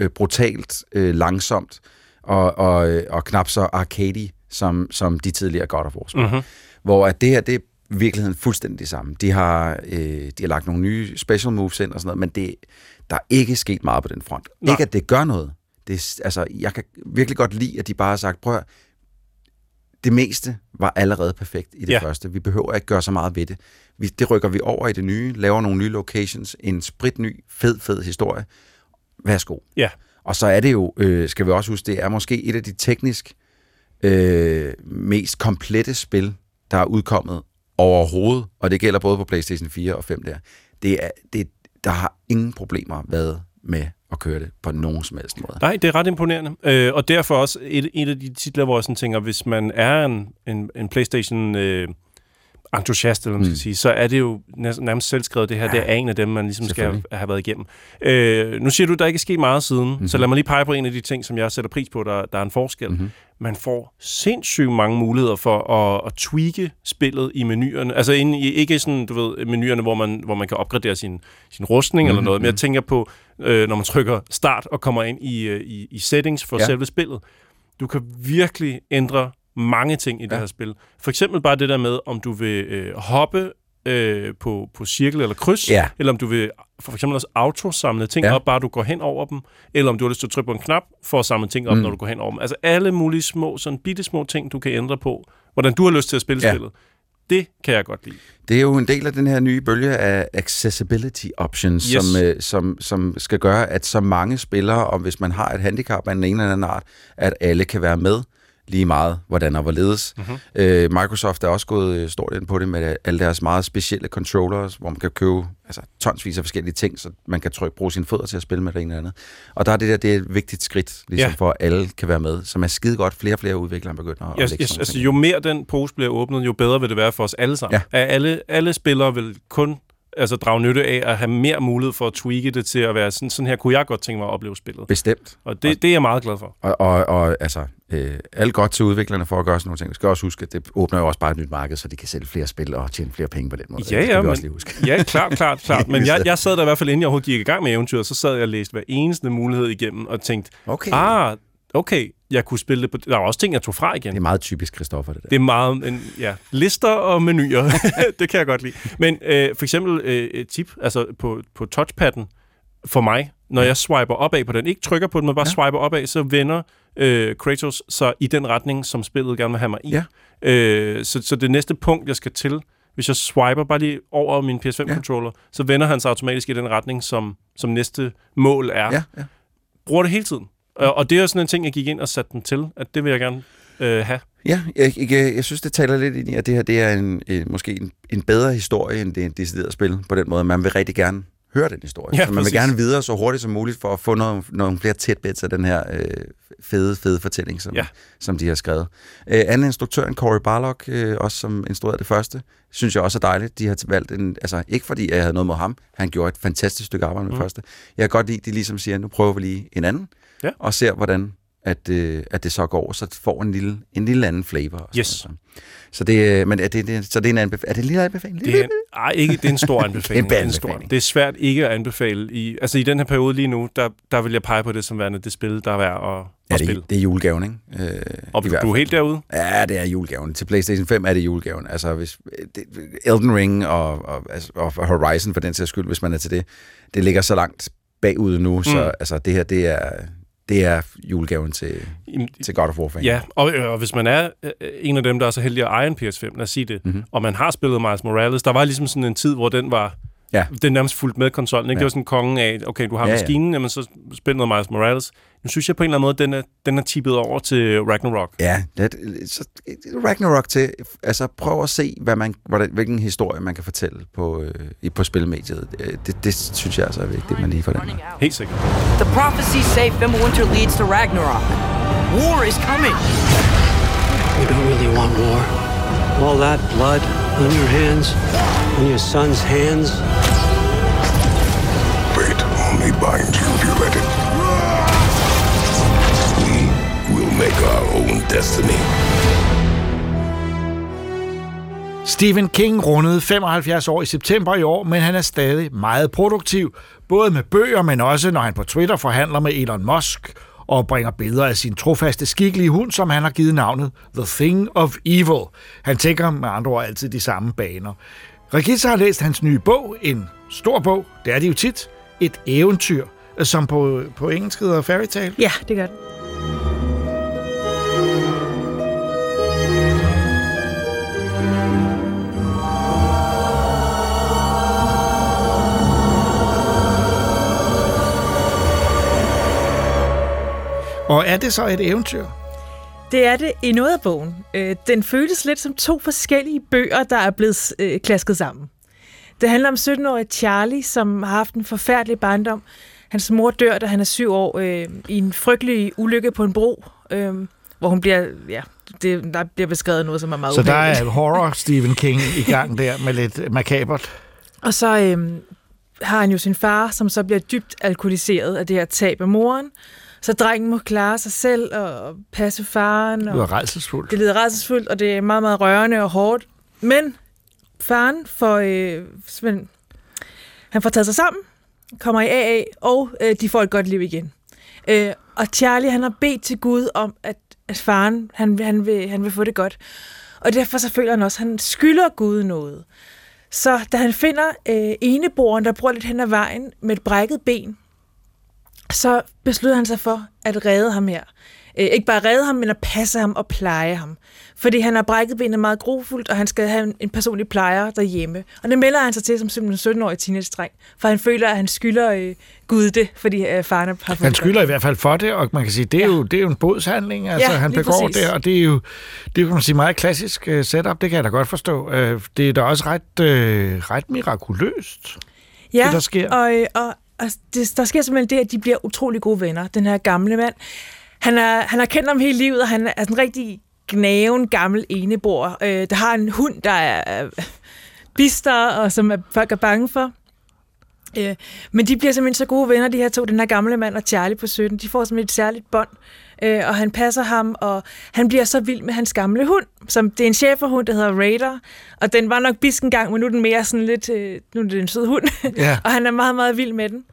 øh, brutalt, øh, langsomt og, og, øh, og knap så arcade som, som de tidligere God of War-spil. Mhm. Hvor at det her, det er virkeligheden fuldstændig det samme. De har, øh, de har lagt nogle nye special moves ind og sådan noget, men det, der er ikke sket meget på den front. Nej. Ikke at det gør noget. Det, altså, jeg kan virkelig godt lide, at de bare har sagt, prøv at, det meste var allerede perfekt i det ja. første. Vi behøver ikke gøre så meget ved det. Vi, det rykker vi over i det nye, laver nogle nye locations, en spritny, fed, fed historie. Værsgo. Ja. Og så er det jo, øh, skal vi også huske, det er måske et af de teknisk øh, mest komplette spil, der er udkommet overhovedet, og det gælder både på PlayStation 4 og 5 der. Det er, det, der har ingen problemer været med at køre det på nogen som helst måde. Nej, det er ret imponerende. Øh, og derfor også et, et af de titler, hvor jeg sådan tænker, hvis man er en, en, en PlayStation øh, entusiast, eller man skal Mm. sige, så er det jo nærmest, selvskrevet, det her, ja, det er en af dem, man ligesom skal have, været igennem. Øh, nu siger du, at der ikke er sket meget siden, mm-hmm. så lad mig lige pege på en af de ting, som jeg sætter pris på, der, der er en forskel. Mhm. Man får sindssygt mange muligheder for at, at tweake spillet i menuerne. Altså inde i, ikke sådan, du ved, menuerne, hvor man, hvor man kan opgradere sin, sin rustning mm-hmm. eller Mhm, noget, men jeg mhm. tænker på, øh, når man trykker start og kommer ind i, øh, i, i settings for. Ja. selve spillet. Du kan virkelig ændre mange ting i det Ja. her spil. For eksempel bare det der med, om du vil øh, hoppe øh, på, på cirkel eller kryds, Ja. eller om du vil for eksempel også autosamle ting ja. Op, bare du går hen over dem, eller om du har lyst til at trykke på en knap for at samle ting op, mm. Når du går hen over dem. Altså alle mulige små, sådan bitte små ting, du kan ændre på, hvordan du har lyst til at spille ja. Spillet. Det kan jeg godt lide. Det er jo en del af den her nye bølge af accessibility options, Yes. yes. som, øh, som, som skal gøre, at så mange spillere, og hvis man har et handicap af en eller anden art, at alle kan være med. Lige meget, hvordan og hvorledes. Mm-hmm. Øh, Microsoft er også gået øh, stort ind på det med alle deres meget specielle controllers, hvor man kan købe altså, tonsvis af forskellige ting, så man kan trykke, bruge sine fødder til at spille med det ene eller andet. Og der er det der, det er et vigtigt skridt, ligesom Ja. for at alle kan være med, som er skide godt. Flere og flere udviklere begynder at Jeg, lægge sådan altså, jo mere den pose bliver åbnet, jo bedre vil det være for os alle sammen. Ja. Ja. Alle, alle spillere vil kun altså, drage nytte af at have mere mulighed for at tweake det til at være sådan, sådan her kunne jeg godt tænke mig at opleve spillet. Bestemt. Og det, det er jeg meget glad for. Og, og, og altså, øh, alt godt til udviklerne for at gøre sådan nogle ting. Vi skal også huske, at det åbner jo også bare et nyt marked, så de kan sælge flere spil og tjene flere penge på den måde. Ja, det skal ja, men, også lige huske. ja, klart, klart, klart. Men jeg, jeg sad der i hvert fald, inden jeg overhovedet gik i gang med eventyret, så sad jeg og læste hver eneste mulighed igennem og tænkte, Okay. ah, okay, jeg kunne spille det på... Der var også ting, jeg tog fra igen. Det er meget typisk Christoffer, det der. Det er meget en, ja, lister og menuer. det kan jeg godt lide. Men øh, for eksempel øh, et tip, altså på, på touchpadden, for mig, når jeg swiper opad på den, ikke trykker på den, men bare ja. swiper opad, så vender øh, Kratos sig i den retning, som spillet gerne vil have mig i. Ja. Øh, så, så det næste punkt, jeg skal til, hvis jeg swiper bare lige over min PS5-controller, så vender han sig automatisk i den retning, som, som næste mål er. Ja, ja. Bruger det hele tiden. Og, og det er sådan en ting, jeg gik ind og satte den til, at det vil jeg gerne øh, have. Ja, jeg, jeg, jeg synes, det taler lidt ind i, at det her det er en, en, måske en, en bedre historie, end det er en decideret spil på den måde. Man vil rigtig gerne høre den historie. Ja, så man vil præcis. gerne videre så hurtigt som muligt for at få nogle, nogle flere tidbits af den her øh, fede, fede fortælling, som, Ja. som de har skrevet. Øh, anden instruktøren, Corey Barlog, øh, også som instruerede det første, synes jeg også er dejligt. De har valgt en, altså ikke fordi jeg havde noget mod ham, han gjorde et fantastisk stykke arbejde med mm. første. Jeg kan godt lide, at de ligesom siger, nu prøver vi lige en anden, Ja. og ser, hvordan at, øh, at det så går, så det får en lille, en lille anden flavor. sådan Yes. Så det, øh, men er det, det, så det er en anbef- er det en lille anbefaling? Det er, en, ej, ikke, det er en stor anbefaling. Det er en Det stor. anbefaling. Det er svært ikke at anbefale. I, altså i den her periode lige nu, der, der vil jeg pege på det som værende det spil, der er værd at, Ja, at spille. det, det er julegaven, ikke? Øh, Og du er helt derude? Ja, det er julegaven. Til PlayStation 5 er det julegaven. Altså, hvis, det, Elden Ring og, og, altså, og Horizon for den sags skyld, hvis man er til det, det ligger så langt bagud nu, mm. så altså, det her, det er, det er julegaven til, Jamen, til God of War. Ja, og, og hvis man er øh, en af dem, der er så heldig at eje en PS5, lad os sige det, Mhm. mm-hmm. og man har spillet Miles Morales, der var ligesom sådan en tid, hvor den var Ja. den nærmest fuldt med konsollen. Ikke? Ja. Det var sådan kongen af, okay, du har Ja, ja, ja. maskinen, jamen så spil noget Miles Morales. Nu synes jeg på en eller anden måde, den er, den er tippet over til Ragnarok. Ja, det, så, Ragnarok til, altså prøv at se, hvad man, hvordan, hvilken historie man kan fortælle på, øh, i- på spilmediet. Øh, Det, det synes jeg altså er vigtigt, at man lige får den. Helt sikkert. The prophecies say Fimbulwinter leads to Ragnarok. War is coming. You don't really want war. All that blood on your hands, on your son's hands. Fate only binds you if you let it. We will make our own destiny. Stephen King rundede 75 år i september i år, men han er stadig meget produktiv, både med bøger, men også når han på Twitter forhandler med Elon Musk og bringer billeder af sin trofaste skikkelige hund, som han har givet navnet The Thing of Evil. Han tænker med andre ord altid de samme baner. Regitza har læst hans nye bog, en stor bog, det er det jo tit, et eventyr, som på, på engelsk hedder fairy tale. Ja, det gør det. Og er det så et eventyr? Det er det i noget af bogen. Øh, Den føles lidt som to forskellige bøger, der er blevet øh, klasket sammen. Det handler om 17-årige Charlie, som har haft en forfærdelig barndom. Hans mor dør, da han er syv år, øh, i en frygtelig ulykke på en bro, øh, hvor hun bliver, ja, det, der bliver beskrevet noget, som er meget Så der ubehageligt. er horror Stephen King i gang der med lidt makabert. Og så øh, har han jo sin far, som så bliver dybt alkoholiseret af det her tab af moren. Så drengen må klare sig selv og passe faren. Det Og lyder rejselsfuldt. det lyder rædselsfuldt, og det er meget, meget rørende og hårdt. Men faren får, øh, simpelthen- han får taget sig sammen, kommer i AA, og øh, de får et godt liv igen. Øh, og Charlie, han har bedt til Gud om, at, at faren, han, han, vil, han vil få det godt. Og derfor så føler han også, at han skylder Gud noget. Så da han finder øh, eneboeren, der bor lidt hen ad vejen med et brækket ben, så beslutter han sig for at redde ham her. Øh, ikke bare redde ham, men at passe ham og pleje ham. Fordi han har brækket benet meget grofuldt, og han skal have en, en personlig plejer derhjemme. Og det melder han sig til som simpelthen 17-årig teenage-dreng, for han føler, at han skylder øh, Gud det, fordi øh, faren har fået Han skylder i hvert fald for det, og man kan sige, det er, ja. jo, det er jo en bodshandling, altså Ja, han begår præcis. det, og det er jo, det er kan man sige, meget klassisk uh, setup, det kan jeg da godt forstå. Uh, det er da også ret, uh, ret mirakuløst. ja, det, der sker. Og, øh, og, og det, der sker simpelthen det, at de bliver utrolig gode venner, den her gamle mand. Han, er, han har kendt ham hele livet, og han er sådan en rigtig gnaven gammel enebor, øh, der har en hund, der er øh, bister, og som er, folk er bange for. Øh, men de bliver simpelthen så gode venner, de her to, den her gamle mand og Charlie på 17. De får simpelthen et særligt bånd, øh, og han passer ham, og han bliver så vild med hans gamle hund. Som, det er en cheferhund, der hedder Raider, og den var nok bisk en gang, men nu er den mere sådan lidt, øh, nu er det en sød hund, Ja. og han er meget, meget vild med den.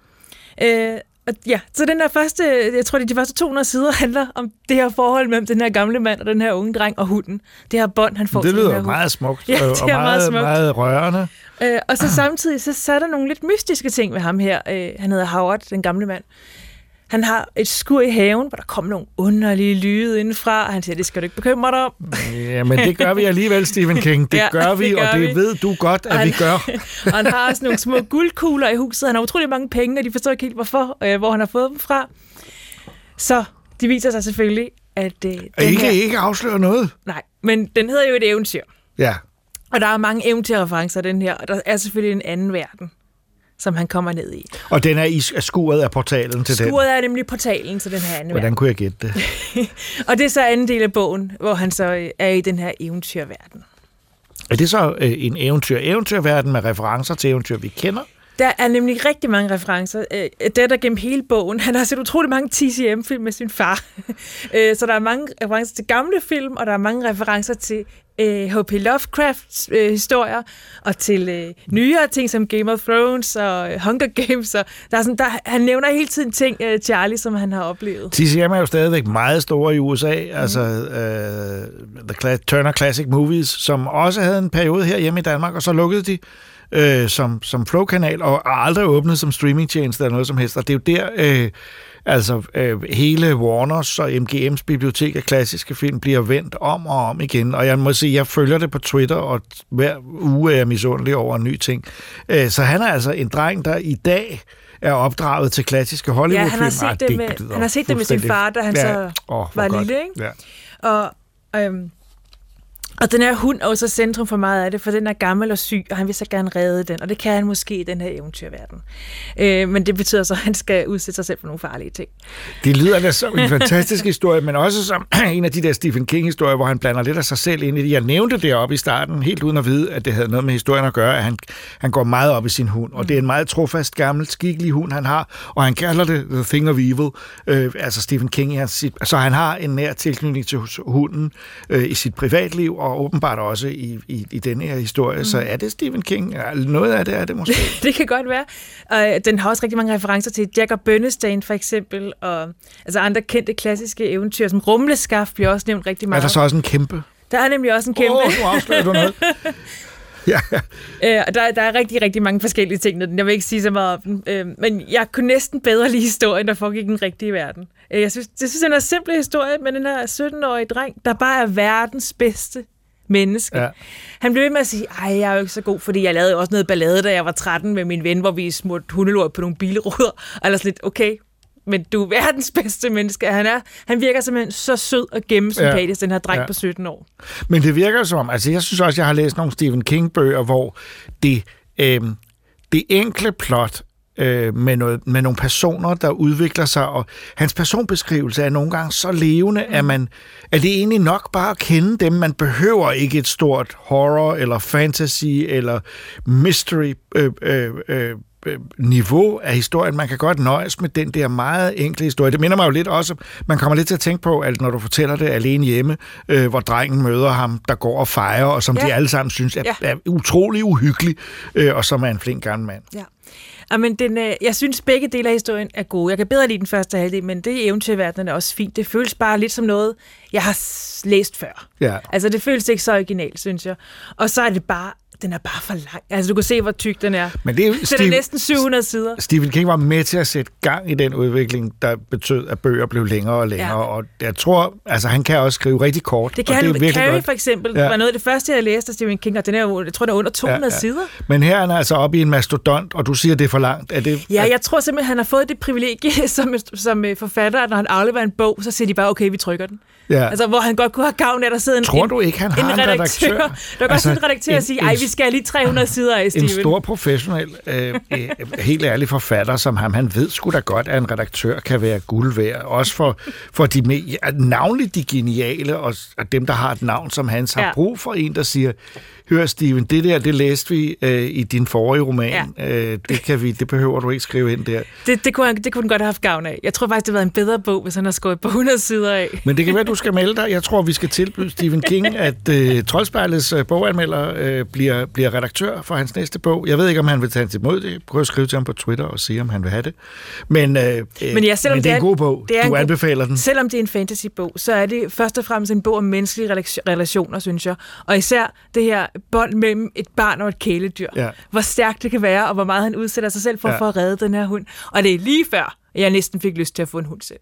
Øh, og ja, så den der første, jeg tror, det er de første 200 sider handler om det her forhold mellem den her gamle mand og den her unge dreng og hunden. Det her bånd, han får Det lyder meget smukt, Ja, øh, det og meget meget, smukt. meget rørende. Øh, og så samtidig, så, så er der nogle lidt mystiske ting ved ham her. Øh, han hedder Howard, den gamle mand. Han har et skur i haven, hvor der kommer nogle underlige lyde indenfra, og han siger, det skal du ikke bekymre dig om. Ja, men det gør vi alligevel, Stephen King. Det Ja, gør vi, det gør og det vi. ved du godt, at Han- vi gør. og han har også nogle små guldkugler i huset. Han har utrolig mange penge, og de forstår ikke helt, hvorfor, øh, hvor han har fået dem fra. Så det viser sig selvfølgelig, at øh, den Ikke, her... ikke afsløre noget. Nej, men den hedder jo et eventyr. Ja, Og der er mange eventyrreferencer, den her, og der er selvfølgelig en anden verden, som han kommer ned i. og den er i skuret af portalen til den. Skuret er nemlig portalen til den her anden Hvordan kunne jeg gætte det? Og det er så anden del af bogen, hvor han så øh, er i den her eventyrverden. Er det så øh, en eventyr eventyrverden med referencer til eventyr, vi kender? Der er nemlig rigtig mange referencer. Øh, Det er der gennem hele bogen. Han har set utrolig mange TCM-film med sin far. Øh, så der er mange referencer til gamle film, og der er mange referencer til øh, H.P. Lovecrafts øh, historier, og til øh, nyere ting som Game of Thrones og øh, Hunger Games. Og der er sådan, der, han nævner hele tiden ting, øh, Charlie, som han har oplevet. TCM er jo stadigvæk meget store i USA, mm. altså uh, The Turner Classic Movies, som også havde en periode her hjemme i Danmark, og så lukkede de øh, som, som Flow-kanal, og aldrig åbnet som streamingtjeneste eller noget som helst. Og det er jo der, øh, altså øh, hele Warners og MGM's bibliotek af klassiske film bliver vendt om og om igen. Og jeg må sige, jeg følger det på Twitter, og hver uge er jeg misundelig over en ny ting. Øh, så han er altså en dreng, der i dag er opdraget til klassiske Hollywood-film. Ja, han har set Ah, det med- han har set det med sin far, da han så Åh, hvor var godt. lille, ikke? Ja. Og, øhm, og den her hund er jo så centrum for meget af det, for den er gammel og syg, og han vil så gerne redde den, og det kan han måske i den her eventyrverden. Øh, men det betyder så, at han skal udsætte sig selv for nogle farlige ting. Det lyder da som en fantastisk historie, men også som en af de der Stephen King-historier, hvor han blander lidt af sig selv ind i det. Jeg nævnte det oppe i starten, helt uden at vide, at det havde noget med historien at gøre, at han, han går meget op i sin hund, og det er en meget trofast, gammel, skikkelig hund, han har, og han kalder det The Thing of Evil, øh, altså Stephen King. i hans sit, så han har en nær tilknytning til hunden øh, i sit privatliv, og åbenbart også i, i, i denne her historie. Mm. Så er det Stephen King? Noget af det er det måske. det kan godt være. Og øh, den har også rigtig mange referencer til Jack og Bønnestein for eksempel, og altså andre kendte klassiske eventyr, som Rumleskaft bliver også nævnt rigtig er meget. der så også en kæmpe? der er nemlig også en kæmpe... Åh, oh, nu afslører du noget. ja, Øh, og der, der er rigtig, rigtig mange forskellige ting. Jeg vil ikke sige så meget om den. Øh, men jeg kunne næsten bedre lide historien, der foregik i den rigtige verden. Øh, jeg synes, jeg synes, den er en simple historie med den her 17-årige dreng, der bare er verdens bedste menneske. Ja. Han blev ved med at sige, ej, jeg er jo ikke så god, fordi jeg lavede også noget ballade, da jeg var 13 med min ven, hvor vi smurte hundelort på nogle bilruder. Og ellers lidt, okay, men du er verdens bedste menneske. Han, er, han virker simpelthen så sød og gennemsympatisk, ja. den her dreng Ja. ja. på 17 år. Men det virker som om, altså jeg synes også, jeg har læst nogle Stephen King-bøger, hvor det, øh, det enkle plot øh, med, noget, med nogle personer, der udvikler sig, og hans personbeskrivelse er nogle gange så levende, at man er det egentlig nok bare at kende dem. Man behøver ikke et stort horror, eller fantasy, eller mystery øh, øh, øh, øh, niveau af historien. Man kan godt nøjes med den der meget enkle historie. Det minder mig jo lidt også, man kommer lidt til at tænke på, at når du fortæller det alene hjemme, øh, hvor drengen møder ham, der går og fejrer, og som ja. De alle sammen synes er. Ja. er utrolig uhyggelig, øh, og som er en flink gammel mand. Ja. Jamen, den, øh, jeg synes, begge dele af historien er gode. Jeg kan bedre lide den første halvdel, men det i eventyrverdenen er også fint. Det føles bare lidt som noget, jeg har læst før. Ja. Altså, det føles ikke så originalt, synes jeg. Og så er det bare den er bare for lang. Altså, du kan se, hvor tyk den er. Men det er jo Den er Steve- næsten 700 sider. Stephen King var med til at sætte gang i den udvikling, der betød, at bøger blev længere og længere. Ja. Og jeg tror, altså han kan også skrive rigtig kort. Det kan og det er han. Carrie godt. for eksempel Ja. var noget af det første, jeg læste af Stephen King, og den er jo, jeg tror, den er under 200 ja, ja. sider. Men her er han altså oppe i en mastodont, og du siger, det er for langt. Er det, Ja, jeg tror simpelthen, han har fået det privilegie som, som øh, forfatter, at når han afleverer en bog, så siger de bare, okay, vi trykker den. Ja. Altså, hvor han godt kunne have gavn af, at der sidder en, Tror en, du ikke, han har en redaktør? Der kan Altså, altså, en redaktør en- og sige, en- ej, vi skal lige 300 sider af, Steven. en stor professionel, øh, øh, helt ærlig forfatter som ham, han ved sgu da godt, at en redaktør kan være guld værd. Også for, for de navnligt de geniale, og, og dem, der har et navn som hans, har ja. brug for en, der siger, hør Steven, det der, det læste vi øh, i din forrige roman. Ja. Øh, det, kan vi, det behøver du ikke skrive ind der. Det, det, kunne han, det kunne han godt have haft gavn af. Jeg tror faktisk, det havde været en bedre bog, hvis han har skåret på 100 sider af. Men det kan være, du skal melde dig. Jeg tror, vi skal tilbyde Stephen King, at øh, Troldspejlets øh, boganmelder øh, bliver, bliver redaktør for hans næste bog. Jeg ved ikke, om han vil tage imod det. Prøv at skrive til ham på Twitter og se, om han vil have det. Men, øh, Men, ja, selvom men det er en god bog. det er du en anbefaler den. Selvom det er en fantasybog, så er det først og fremmest en bog om menneskelige relation- relationer, synes jeg. Og især det her bånd mellem et barn og et kæledyr. Ja. Hvor stærkt det kan være, og hvor meget han udsætter sig selv for, Ja. for at redde den her hund. Og det er lige før, jeg næsten fik lyst til at få en hund selv.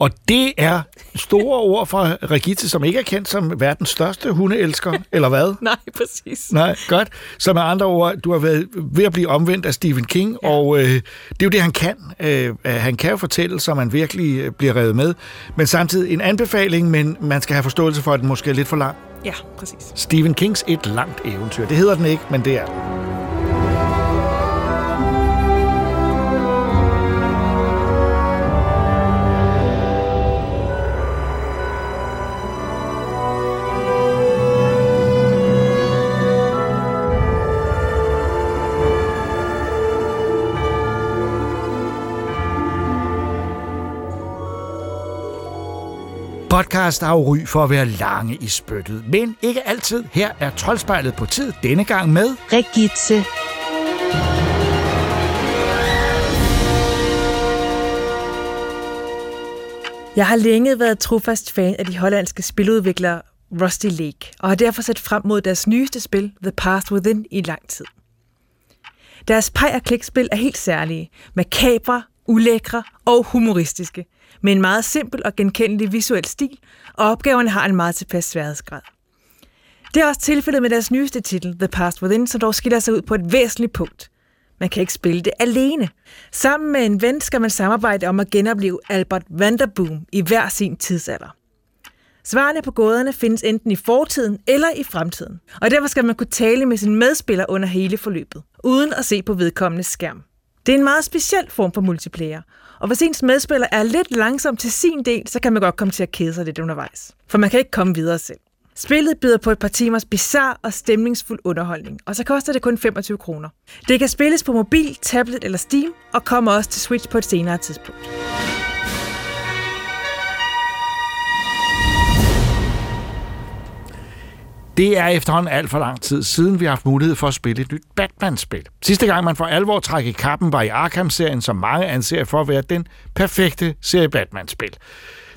Og det er store ord fra Regitte, som ikke er kendt som verdens største hundeelsker, eller hvad? Nej, præcis. Nej, godt. Så med andre ord, du har været ved at blive omvendt af Stephen King, ja. og øh, det er jo det, han kan. Øh, han kan jo fortælle, så man virkelig øh, bliver revet med. Men samtidig en anbefaling, men man skal have forståelse for, at den måske er lidt for lang. Ja, præcis. Stephen Kings Et langt eventyr. Det hedder den ikke, men det er den. Podcast har ry for at være lange i spyttet, men ikke altid. Her er Troldspejlet på tid, denne gang med... Regitze. Jeg har længe været trofast fan af de hollandske spiludviklere Rusty Lake, og har derfor set frem mod deres nyeste spil, The Path Within, i lang tid. Deres peg- og klikspil er helt særlige, makabre, ulækre og humoristiske, med en meget simpel og genkendelig visuel stil, og opgaverne har en meget tilpas sværhedsgrad. Det er også tilfældet med deres nyeste titel, The Past Within, som dog skiller sig ud på et væsentligt punkt. Man kan ikke spille det alene. Sammen med en ven skal man samarbejde om at genopleve Albert Vanderboom i hver sin tidsalder. Svarene på gåderne findes enten i fortiden eller i fremtiden, og derfor skal man kunne tale med sin medspiller under hele forløbet, uden at se på vedkommende skærm. Det er en meget speciel form for multiplayer, og hvis ens medspiller er lidt langsom til sin del, så kan man godt komme til at kede sig lidt undervejs. For man kan ikke komme videre selv. Spillet byder på et par timers bizarre og stemningsfuld underholdning, og så koster det kun 25 kroner. Det kan spilles på mobil, tablet eller Steam, og kommer også til Switch på et senere tidspunkt. Det er efterhånden alt for lang tid siden, vi har haft mulighed for at spille et nyt Batman-spil. Sidste gang, man for alvor trak i kappen, var i Arkham-serien, som mange anser for at være den perfekte serie Batman-spil.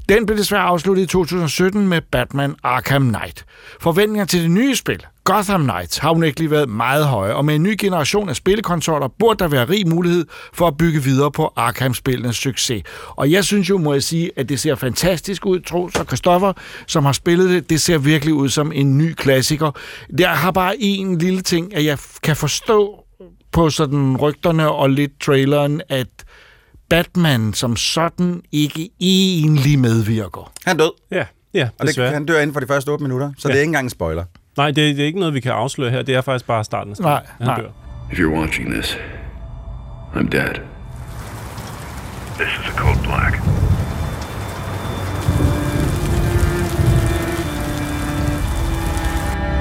Den blev desværre afsluttet i 2017 med Batman Arkham Knight. Forventninger til det nye spil, Gotham Knights, har unægteligt været meget høje, og med en ny generation af spillekonsoller burde der være rig mulighed for at bygge videre på Arkham-spillenes succes. Og jeg synes jo, må jeg sige, at det ser fantastisk ud, Troels og Christoffer, som har spillet det. Det ser virkelig ud som en ny klassiker. Jeg har bare en lille ting, at jeg kan forstå på sådan rygterne og lidt traileren, at Batman som sådan ikke egentlig medvirker. Han død. Ja, ja Og det, desværre. han dør inden for de første 8 minutter, så ja. det er ikke engang en spoiler. Nej, det, det er ikke noget, vi kan afsløre her. Det er faktisk bare starten. af spillet. Nej, Han nej. dør. If you're watching this, I'm dead. This is a code black.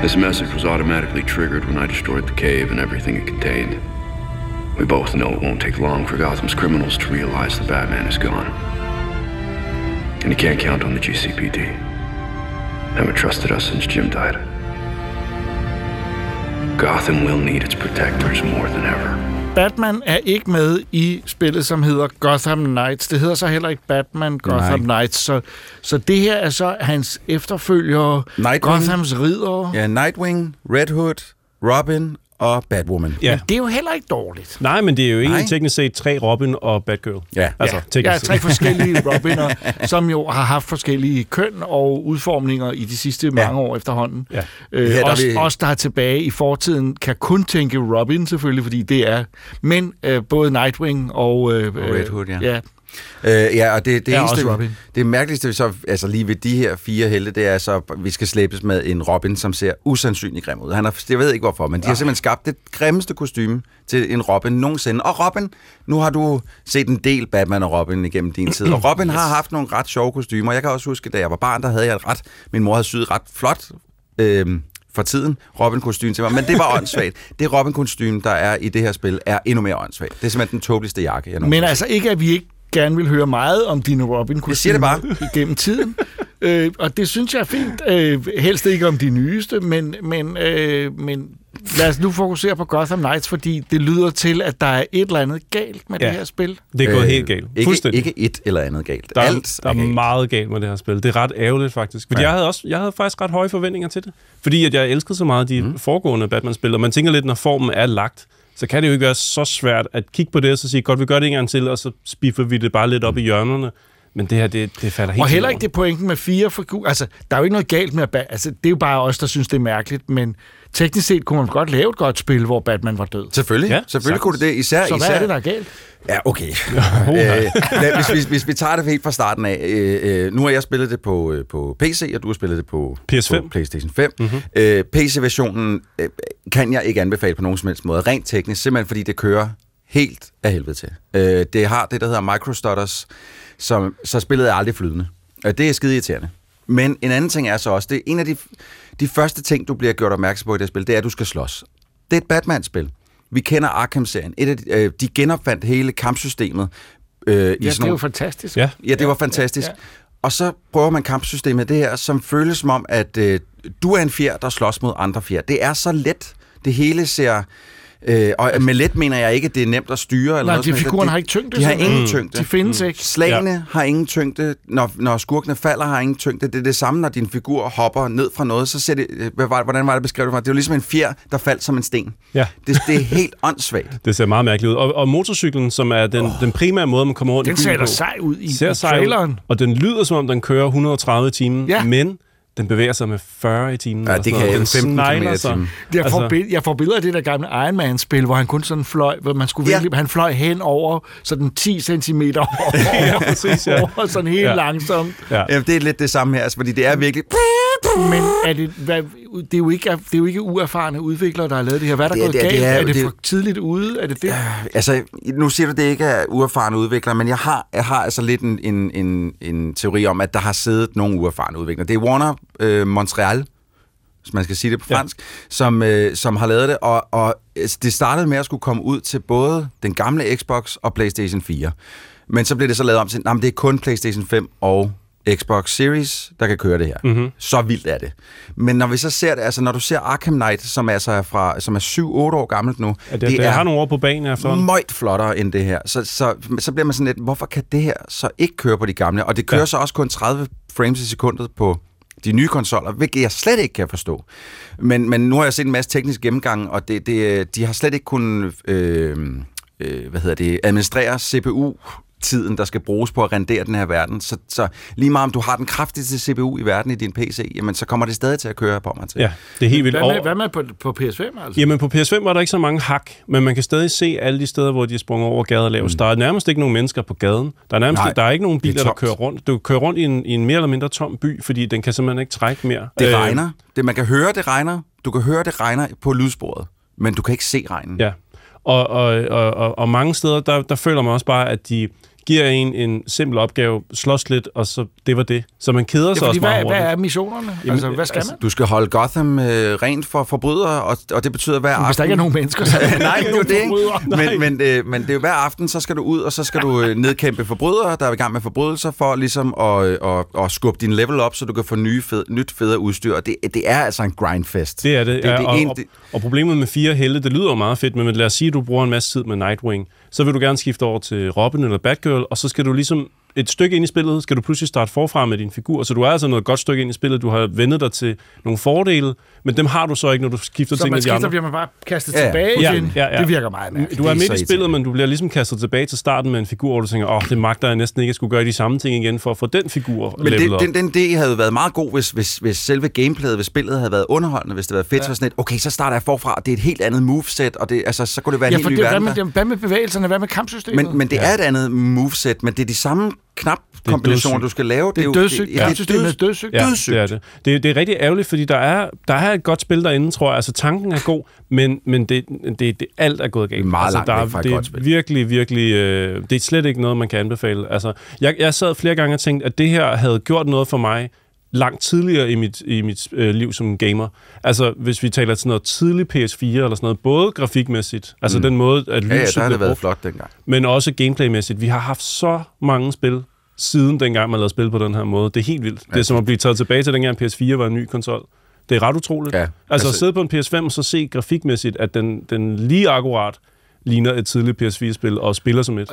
This message was automatically triggered when I destroyed the cave and everything it contained. We both know it won't take long for Gotham's criminals to realize the Batman is gone. And you can't count on the GCPD. Haven't trusted us since Jim died. Gotham will need its protectors more than ever. Batman er ikke med i spillet, som hedder Gotham Knights. Det hedder så heller ikke Batman Gotham Nej. Knights. Så, så det her er så hans efterfølger, Nightwing. Gothams ridder. Ja, Nightwing, Red Hood, Robin og Batwoman. Ja. Det er jo heller ikke dårligt. Nej, men det er jo egentlig teknisk set tre Robin og Batgirl. Ja. Altså, ja, teknisk ja, tre forskellige Robiner, som jo har haft forskellige køn og udformninger i de sidste mange år efterhåånden. Ja. Øh, der os, er vi- os, der er tilbage i fortiden, kan kun tænke Robin selvfølgelig, fordi det er. Men øh, både Nightwing og... Øh, Og Red Hood, ja. ja. Øh, ja, og det, det Er eneste, Robin. det mærkeligste vi så, altså lige ved de her fire helte, det er så, at vi skal slæbes med en Robin, som ser usandsynlig grim ud. Han har, jeg ved ikke hvorfor, men de har simpelthen skabt det grimmeste kostume til en Robin nogensinde. Og Robin, nu har du set en del Batman og Robin igennem din tid, og Robin har haft nogle ret sjove kostymer. Jeg kan også huske, da jeg var barn, der havde jeg et ret, min mor havde syet et ret flot øh, for tiden Robin-kostyme til mig, men det var åndssvagt. Det Robin-kostyme, der er i det her spil, er endnu mere åndssvagt. Det er simpelthen den tåbeligste jakke, jeg Men nogensinde har altså ikke, at vi ikke gerne vil høre meget om dine robin Jeg siger det bare. igennem tiden. øh, og det synes jeg er fint. Øh, helst ikke om de nyeste, men, men, øh, men lad os nu fokusere på Gotham Knights, fordi det lyder til, at der er et eller andet galt med Ja. det her spil. Det er gået Øh, helt galt. Ikke, Fuldstændig. ikke et eller andet galt. Der er, Alt der er galt. meget galt med det her spil. Det er ret ærgerligt, faktisk. Fordi Ja. ja. jeg, havde også, jeg havde faktisk ret høje forventninger til det. Fordi at jeg elskede så meget de mm. foregående Batman-spil, og man tænker lidt, når formen er lagt, så kan det jo ikke være så svært at kigge på det og så sige, godt, vi gør det en gang til, og så spiffer vi det bare lidt op i hjørnerne. Men det her, det, det falder helt Og heller ikke det pointen med fire figurer. Altså, der er jo ikke noget galt med at... Altså, det er jo bare os, der synes, det er mærkeligt, men teknisk set kunne man godt lave et godt spil, hvor Batman var død. Selvfølgelig, ja, selvfølgelig kunne det det. Især, Så hvad især, er det, der er galt? Ja, okay. øh, lad- hvis, hvis, hvis vi tager det helt fra starten af. Øh, øh, nu har jeg spillet det på, øh, på PC, og du har spillet det på, PS5. på PlayStation 5. Mm-hmm. Øh, PC-versionen øh, kan jeg ikke anbefale på nogen som helst måde. Rent teknisk, simpelthen fordi det kører helt af helvede til. Øh, det har det, der hedder microstutters, som, så spillet er aldrig flydende. Og det er skide irriterende. Men en anden ting er så også, det er en af de, de første ting, du bliver gjort opmærksom på i det spil, det er, at du skal slås. Det er et Batman-spil. Vi kender Arkham-serien. Et af de, øh, de genopfandt hele kampsystemet. Øh, i Ja, sådan det nogle, fantastisk. Ja. ja, det var fantastisk. ja. Ja, ja. Og så prøver man kampsystemet det her, som føles som om, at øh, du er en fjer, der slås mod andre fjer. Det er så let. Det hele ser... Øh, og med let mener jeg ikke, at det er nemt at styre. Eller Nej, noget de figurerne har ikke tyngde, De har ingen tyngde. De findes ikke. Slagene ja. har ingen tyngde. Når, når skurkene falder, har ingen tyngde. Det er det samme, når din figur hopper ned fra noget. Så ser det... øh, Hvad var, hvordan var det beskrevet? for mig? Det er jo ligesom en fjer, der faldt som en sten. Ja. Det, det er helt åndssvagt. Det ser meget mærkeligt ud. Og, og motorcyklen, som er den, oh. den primære måde, man kommer rundt Den i byen ser da sej ud i, ser ud, traileren. Og den lyder, som om den kører 130 i timen, Ja. men den bevæger sig med 40 i timen. Ja, eller det kan jeg. Den 15 snegler kilometer i timen. Jeg får, Altså- jeg får billeder af det der gamle Iron Man-spil, hvor han kun sådan fløj, hvor man skulle Ja. virkelig, han fløj hen over sådan 10 cm over, Ja, præcis, ja. over sådan helt Ja. ja. langsomt. Ja. Ja, det er lidt det samme her, altså, fordi det er virkelig... Men er det, hvad, det, er jo ikke, det er jo ikke uerfarne udviklere, der har lavet det her. Hvad er der Det er- gået det galt? det er- er, det det- for tidligt ude? Er det det? Altså, nu siger du, det ikke er uerfarne udviklere, men jeg har, jeg har altså lidt en, en, en, en teori om, at der har siddet nogle uerfarne udviklere. Det er Warner øh, Montreal, hvis man skal sige det på Ja. fransk, som, øh, som har lavet det, og, og altså, det startede med at skulle komme ud til både den gamle Xbox og PlayStation 4. Men så blev det så lavet om til, at det er kun PlayStation 5 og Xbox Series, der kan køre det her. Mm-hmm. Så vildt er det. Men når vi så ser det, altså når du ser Arkham Knight, som altså er, fra, som er 7-8 år gammelt nu, Ja, det, det, det har nogle år på banen efterhånden. møjt flottere end det her. Så, så, så bliver man sådan lidt, hvorfor kan det her så ikke køre på de gamle? Og det kører ja. Ja. så også kun 30 frames i sekundet på de nye konsoller, hvilket jeg slet ikke kan forstå. Men, men nu har jeg set en masse teknisk gennemgang, og det, det, de har slet ikke kunnet øh, øh, hvad hedder det, administrere CPU tiden, der skal bruges på at rendere den her verden. Så, så lige meget om du har den kraftigste CPU i verden i din PC, jamen så kommer det stadig til at køre på mig til. Ja, det er helt vildt. Hvad med, hvad med på, på PS5? Altså? Jamen på PS5 var der ikke så mange hak, men man kan stadig se alle de steder, hvor de er sprunget over lavest. Mm. Der er nærmest ikke nogen mennesker på gaden. Der er nærmest Nej, der er ikke nogen er biler, der kører rundt. Du kører rundt i en, i en mere eller mindre tom by, fordi den kan simpelthen ikke trække mere. Det Øh, regner. Det, man kan høre, det regner. Du kan høre, det regner på lydsporet, men du kan ikke se regnen. Ja, og, og, og, og, og mange steder, der, der føler man også bare, at de giver en en simpel opgave, slås lidt, og så det var det. Så man keder Ja, sig også meget hvad, hvad hurtigt. er missionerne? Jamen, altså, hvad skal altså, man? Du skal holde Gotham øh, rent for forbrydere, og, og det betyder hver aften... Hvis der ikke er nogen mennesker, så er Nej, det er jo det ikke. Men, men, øh, men det er jo hver aften, så skal du ud, og så skal du øh, nedkæmpe forbrydere, der er i gang med forbrydelser, for ligesom at, øh, at, at skubbe din level op, så du kan få nye fed, nyt federe udstyr. Og det, det er altså en grindfest. Det er det, det, ja, det, og, en, og, det og problemet med fire helte, det lyder jo meget fedt, men lad os sige, at du bruger en masse tid med Nightwing, så vil du gerne skifte over til Robin eller Batgirl, og så skal du ligesom et stykke ind i spillet, skal du pludselig starte forfra med din figur. Så du er altså noget godt stykke ind i spillet. Du har vendet dig til nogle fordele, men dem har du så ikke, når du skifter Så ting man med de skifter, andre. bliver man bare kastet Ja. tilbage Ja, igen. ja, ja. Det virker meget mærkeligt. Du er er midt så i spillet, men du bliver ligesom kastet tilbage til starten med en figur, hvor du tænker, åh, oh, det magter jeg næsten ikke at skulle gøre de samme ting igen for at få den figur Men det, op. den, den idé havde været meget god, hvis, hvis, hvis selve gameplayet, hvis spillet havde været underholdende, hvis det havde været fedt, ja. så sådan et, okay, så starter jeg forfra, og det er et helt andet moveset, og det, altså, så kunne det være en Ja, helt for ny det, hvad, verden. med, der. hvad med bevægelserne? Hvad med kampsystemet? Men, men det er et andet moveset, men det er de samme knapkombinationer, dødssygt. du skal lave. det er jo- dødssygt. det- ja, Kampsystemet er dødssygt. Ja, det er det. det. Det er rigtig ærgerligt, fordi der er, der er et godt spil derinde, tror jeg. Altså, tanken er god, men, men det, det, det, alt er gået galt. Det er meget altså, langt der fra et det godt er spil. virkelig, virkelig... Øh, det er slet ikke noget, man kan anbefale. Altså, jeg, jeg sad flere gange og tænkte, at det her havde gjort noget for mig langt tidligere i mit, i mit øh, liv som gamer. Altså, hvis vi taler til noget tidlig PS4 eller sådan noget, både grafikmæssigt, altså den måde, at lyset Ja, ja, der har det været brugt, flot dengang. men også gameplaymæssigt. Vi har haft så mange spil siden dengang, man lavede spil på den her måde. Det er helt vildt. Det er som at blive taget tilbage til dengang PS4 var en ny konsol. Det er ret utroligt. Ja, altså, altså- at sidde på en PS5 og så se grafikmæssigt, at den, den lige akkurat ligner et tidligt PS4-spil og spiller som et.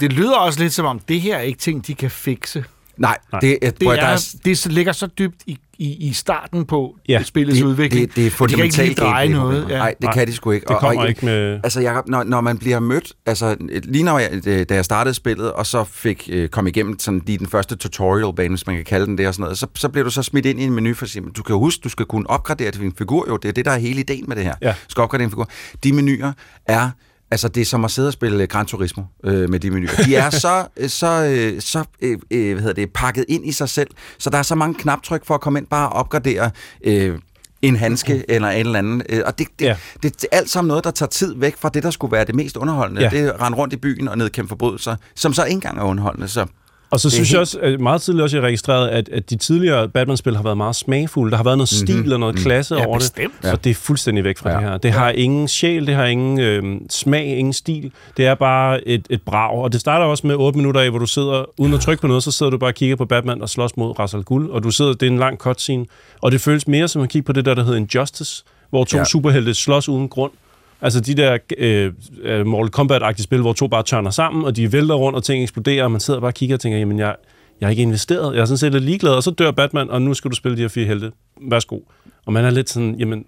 Det lyder også lidt som om, det her er ikke ting, de kan fikse. Nej, Nej. det, det, Det, der er, er, det ligger så dybt i, i, i starten på Ja, spillets det, udvikling. det, det er at de kan ikke lige fundamentalt dreje noget. gameplay-problemer. Ja. Nej, det Nej, kan de sgu ikke. Det kommer ikke med... Altså, Jacob, når, når man bliver mødt, altså lige når jeg, da jeg startede spillet, og så fik øh, kom igennem sådan lige den første tutorial-bane, hvis man kan kalde den det og sådan noget, så, så bliver du så smidt ind i en menu for at sige, du kan jo huske, du skal kunne opgradere din figur, jo, det er det, der er hele ideen med det her. Ja. Du skal opgradere din figur. De menuer er Altså, det er som at sidde og spille Gran Turismo øh, med de menuer. De er så, øh, så, øh, så øh, øh, hvad hedder det, pakket ind i sig selv, så der er så mange knaptryk for at komme ind bare og opgradere øh, en handske eller en eller anden. Øh, og det, det, Ja. det, det er alt sammen noget, der tager tid væk fra det, der skulle være det mest underholdende. Ja. Ja. Det er at rende rundt i byen og nedkæmpe forbrydelser, som så ikke engang er underholdende. Så Og så synes jeg helt- også, at meget tidligt også, jeg har registreret, at, at de tidligere Batman-spil har været meget smagfulde. Der har været noget Mhm. stil og noget klasse Ja, over bestemt. det. Og det er fuldstændig væk fra Ja. det her. Det har ingen sjæl, det har ingen øh, smag, ingen stil. Det er bare et, et brag. Og det starter også med 8 minutter af, hvor du sidder, uden at trykke på noget, så sidder du bare og kigger på Batman og slås mod Ra's al Ghul. Og du sidder, det er en lang cutscene. Og det føles mere som at kigge på det der, der hedder Injustice, hvor to. Ja. superhelte slås uden grund. Altså de der øh, øh, Mortal Kombat-agtige spil, hvor to bare tørner sammen, og de vælter rundt, og ting eksploderer, og man sidder bare og kigger og tænker, jamen jeg, jeg har ikke investeret, jeg er sådan set lidt ligeglad, og så dør Batman, og nu skal du spille de her fire helte. Værsgo. Og man er lidt sådan, jamen,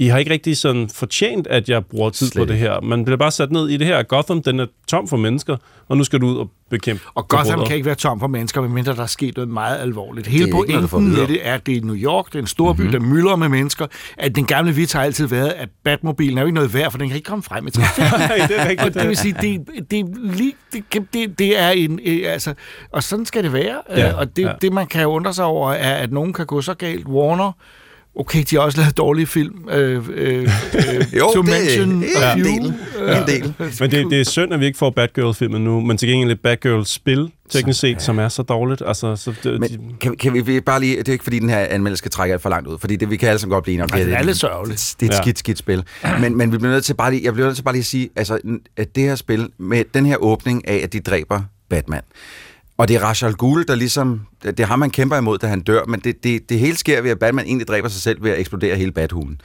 i har ikke rigtig sådan fortjent, at jeg bruger tid Slet på det her. Man bliver bare sat ned i det her. Gotham, den er tom for mennesker, og nu skal du ud og bekæmpe Og Gotham forbrydere. kan ikke være tom for mennesker, medmindre der er sket noget meget alvorligt. Hele Det er pointen med det er, at det er New York, det er en stor by, mm-hmm. der mylder med mennesker. At den gamle vits har altid været, at Batmobilen er jo ikke noget værd, for den kan ikke komme frem i trafikken. Og det vil sige, det, det, er lige, det, det, det er en... øh, Altså, og sådan skal det være. Ja, Ja, og det, ja. det, man kan undre sig over, er, at nogen kan gå så galt. Warner, okay, de har også lavet dårlige film. Øh, øh, øh, Jo, to det- mention er a en few. del. Øh, En del. Men det, det er synd, at vi ikke får Batgirl-filmen nu, men til gengæld et Batgirl-spil, teknisk set, som er så dårligt. Altså, så det, de, Men kan, kan vi, vi bare lige, det er ikke fordi den her anmeldelse skal trække alt for langt ud, fordi det vi kan alle sammen godt blive enige om. Det, det er lidt sørgeligt. Det er et Ja. skidt, skidt spil. Men, men vi bliver nødt til bare lige, jeg bliver nødt til bare lige at sige, altså, at det her spil, med den her åbning af, at de dræber Batman, og det er Rachel al der ligesom, det er ham, man kæmper imod, da han dør, men det, det, det hele sker ved, at Batman egentlig dræber sig selv ved at eksplodere hele Bathulen.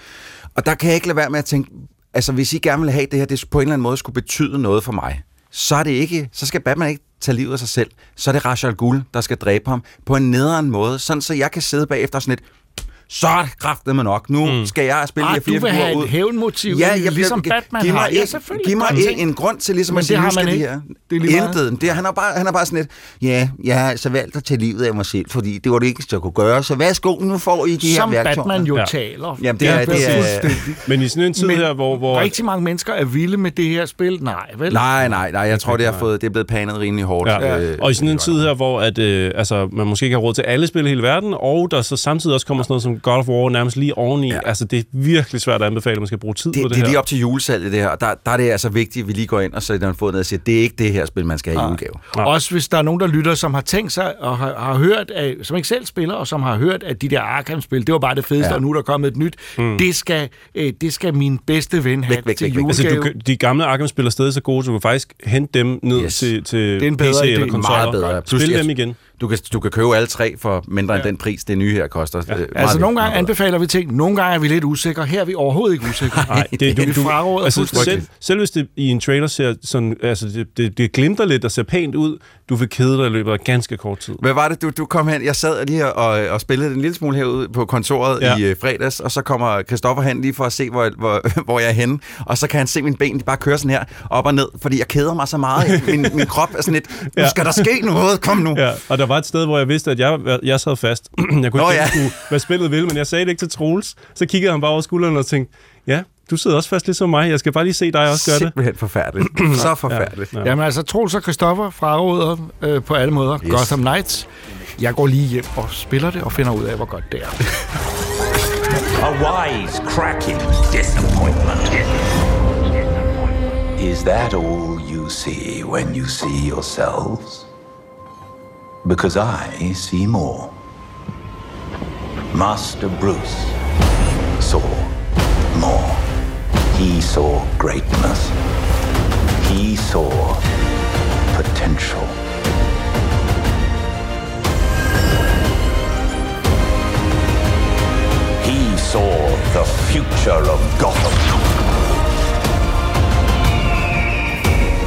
Og der kan jeg ikke lade være med at tænke, altså hvis I gerne vil have det her, det på en eller anden måde skulle betyde noget for mig, så er det ikke, så skal Batman ikke tage livet af sig selv. Så er det Rachel al der skal dræbe ham på en nederen måde, sådan så jeg kan sidde bagefter sådan lidt, så er det kraftedeme nok. Nu mm. skal jeg spille de Ah, her du fire vil have figurer ud. et hævnmotiv, Ja, jeg, ligesom jeg, Batman giv mig har. Ja, selvfølgelig. Giv mig en, en grund til ligesom Men at sige, det har nu skal man de ikke. her. Det er lige. Intet. Det, han, har bare, han har bare sådan et, ja, jeg har altså valgt at tage livet af mig selv, fordi det var det ikke, jeg kunne gøre. Så værsgo, nu får I de Som her værktøjer. Batman jo Ja. ja. taler. Jamen, det er- det er- fuldstændig. men i sådan en tid Men her, hvor... hvor Rigtig mange mennesker er vilde med det her spil. Nej, vel? Nej, nej, nej. Jeg tror, det, har fået, det er blevet panet rimelig hårdt. Ja. øh, Og i sådan en tid her, hvor at, øh, altså, man måske ikke har råd til alle spil i hele verden, og der så samtidig også kommer sådan noget som God of War nærmest lige oveni. Ja. Ja. Altså, det er virkelig svært at anbefale, at man skal bruge tid det, på det, det, det er her. lige op til julesalget, det her. Og der, der er det altså vigtigt, at vi lige går ind og sætter en fod ned og siger, det er ikke det her spil, man skal have i julegave. Ja. Også hvis der er nogen, der lytter, som har tænkt sig og har, har hørt, at, som ikke selv spiller, og som har hørt, at de der Arkham-spil, det var bare det fedeste, ja. Ja. og nu er der kommet et nyt. Mm. Det, skal, øh, det skal min bedste ven have Væk, væk, til væk, væk. julegave. Altså, du, de gamle Arkham-spil er stadig så gode, så du kan faktisk hente dem ned yes. Til, til Det er en bedre PC idé. eller Meget konsoller. bedre. Plus, Spil dem igen. Du kan, du kan købe alle tre for mindre end den pris, det nye her koster. Ja. Altså, nogle gange anbefaler vi ting, nogle gange er vi lidt usikre. Her er vi overhovedet ikke usikre. Nej, det, vi fraråder altså, selv, selv hvis det i en trailer ser sådan, altså det, det, det glimter lidt og ser pænt ud, du vil kede dig i løbet af ganske kort tid. Hvad var det, du, du kom hen? Jeg sad lige her og, og spillede en lille smule herude på kontoret ja. Ja. i uh, fredags, og så kommer Christoffer hen lige for at se, hvor, hvor, hvor jeg er henne. Og så kan han se mine ben, de bare kører sådan her op og ned, fordi jeg keder mig så meget. Min, min krop er sådan lidt, nu Ja. skal der ske noget, kom nu. Ja, og der var et sted, hvor jeg vidste, at jeg, jeg sad fast. jeg kunne ikke Nå, ja. ja. hvad spillet ville, men jeg sagde det ikke til Troels. Så kiggede han bare over skulderen og tænkte, ja, du sidder også fast ligesom mig. Jeg skal bare lige se dig også gøre det. Simpelthen forfærdeligt. så forfærdeligt. Ja. Jamen altså, Troels og Christoffer fraråder øh, på alle måder. Yes. Gotham Knights. Jeg går lige hjem og spiller det og finder ud af, hvor godt det er. A wise, cracking disappointment. Is that all you see when you see yourselves? Because I see more. Master Bruce saw more. He saw greatness. He saw potential. He saw the future of Gotham.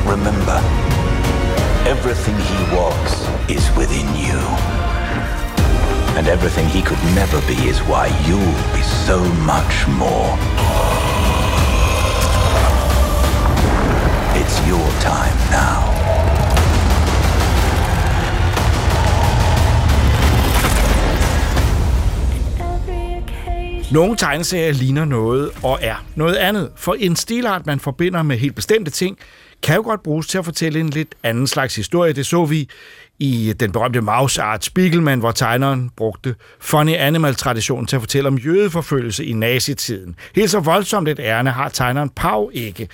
Remember, everything he was is within you. And everything he could never be is why you'll be so much more. It's your time now. Nogle tegneserier ligner noget og er noget andet, for en stilart, man forbinder med helt bestemte ting, kan jo godt bruges til at fortælle en lidt anden slags historie. Det så vi i den berømte Mausart Art Spiegelman, hvor tegneren brugte funny animal-traditionen til at fortælle om jødeforfølgelse i nazitiden. Helt så voldsomt et ærne har tegneren Pau ikke.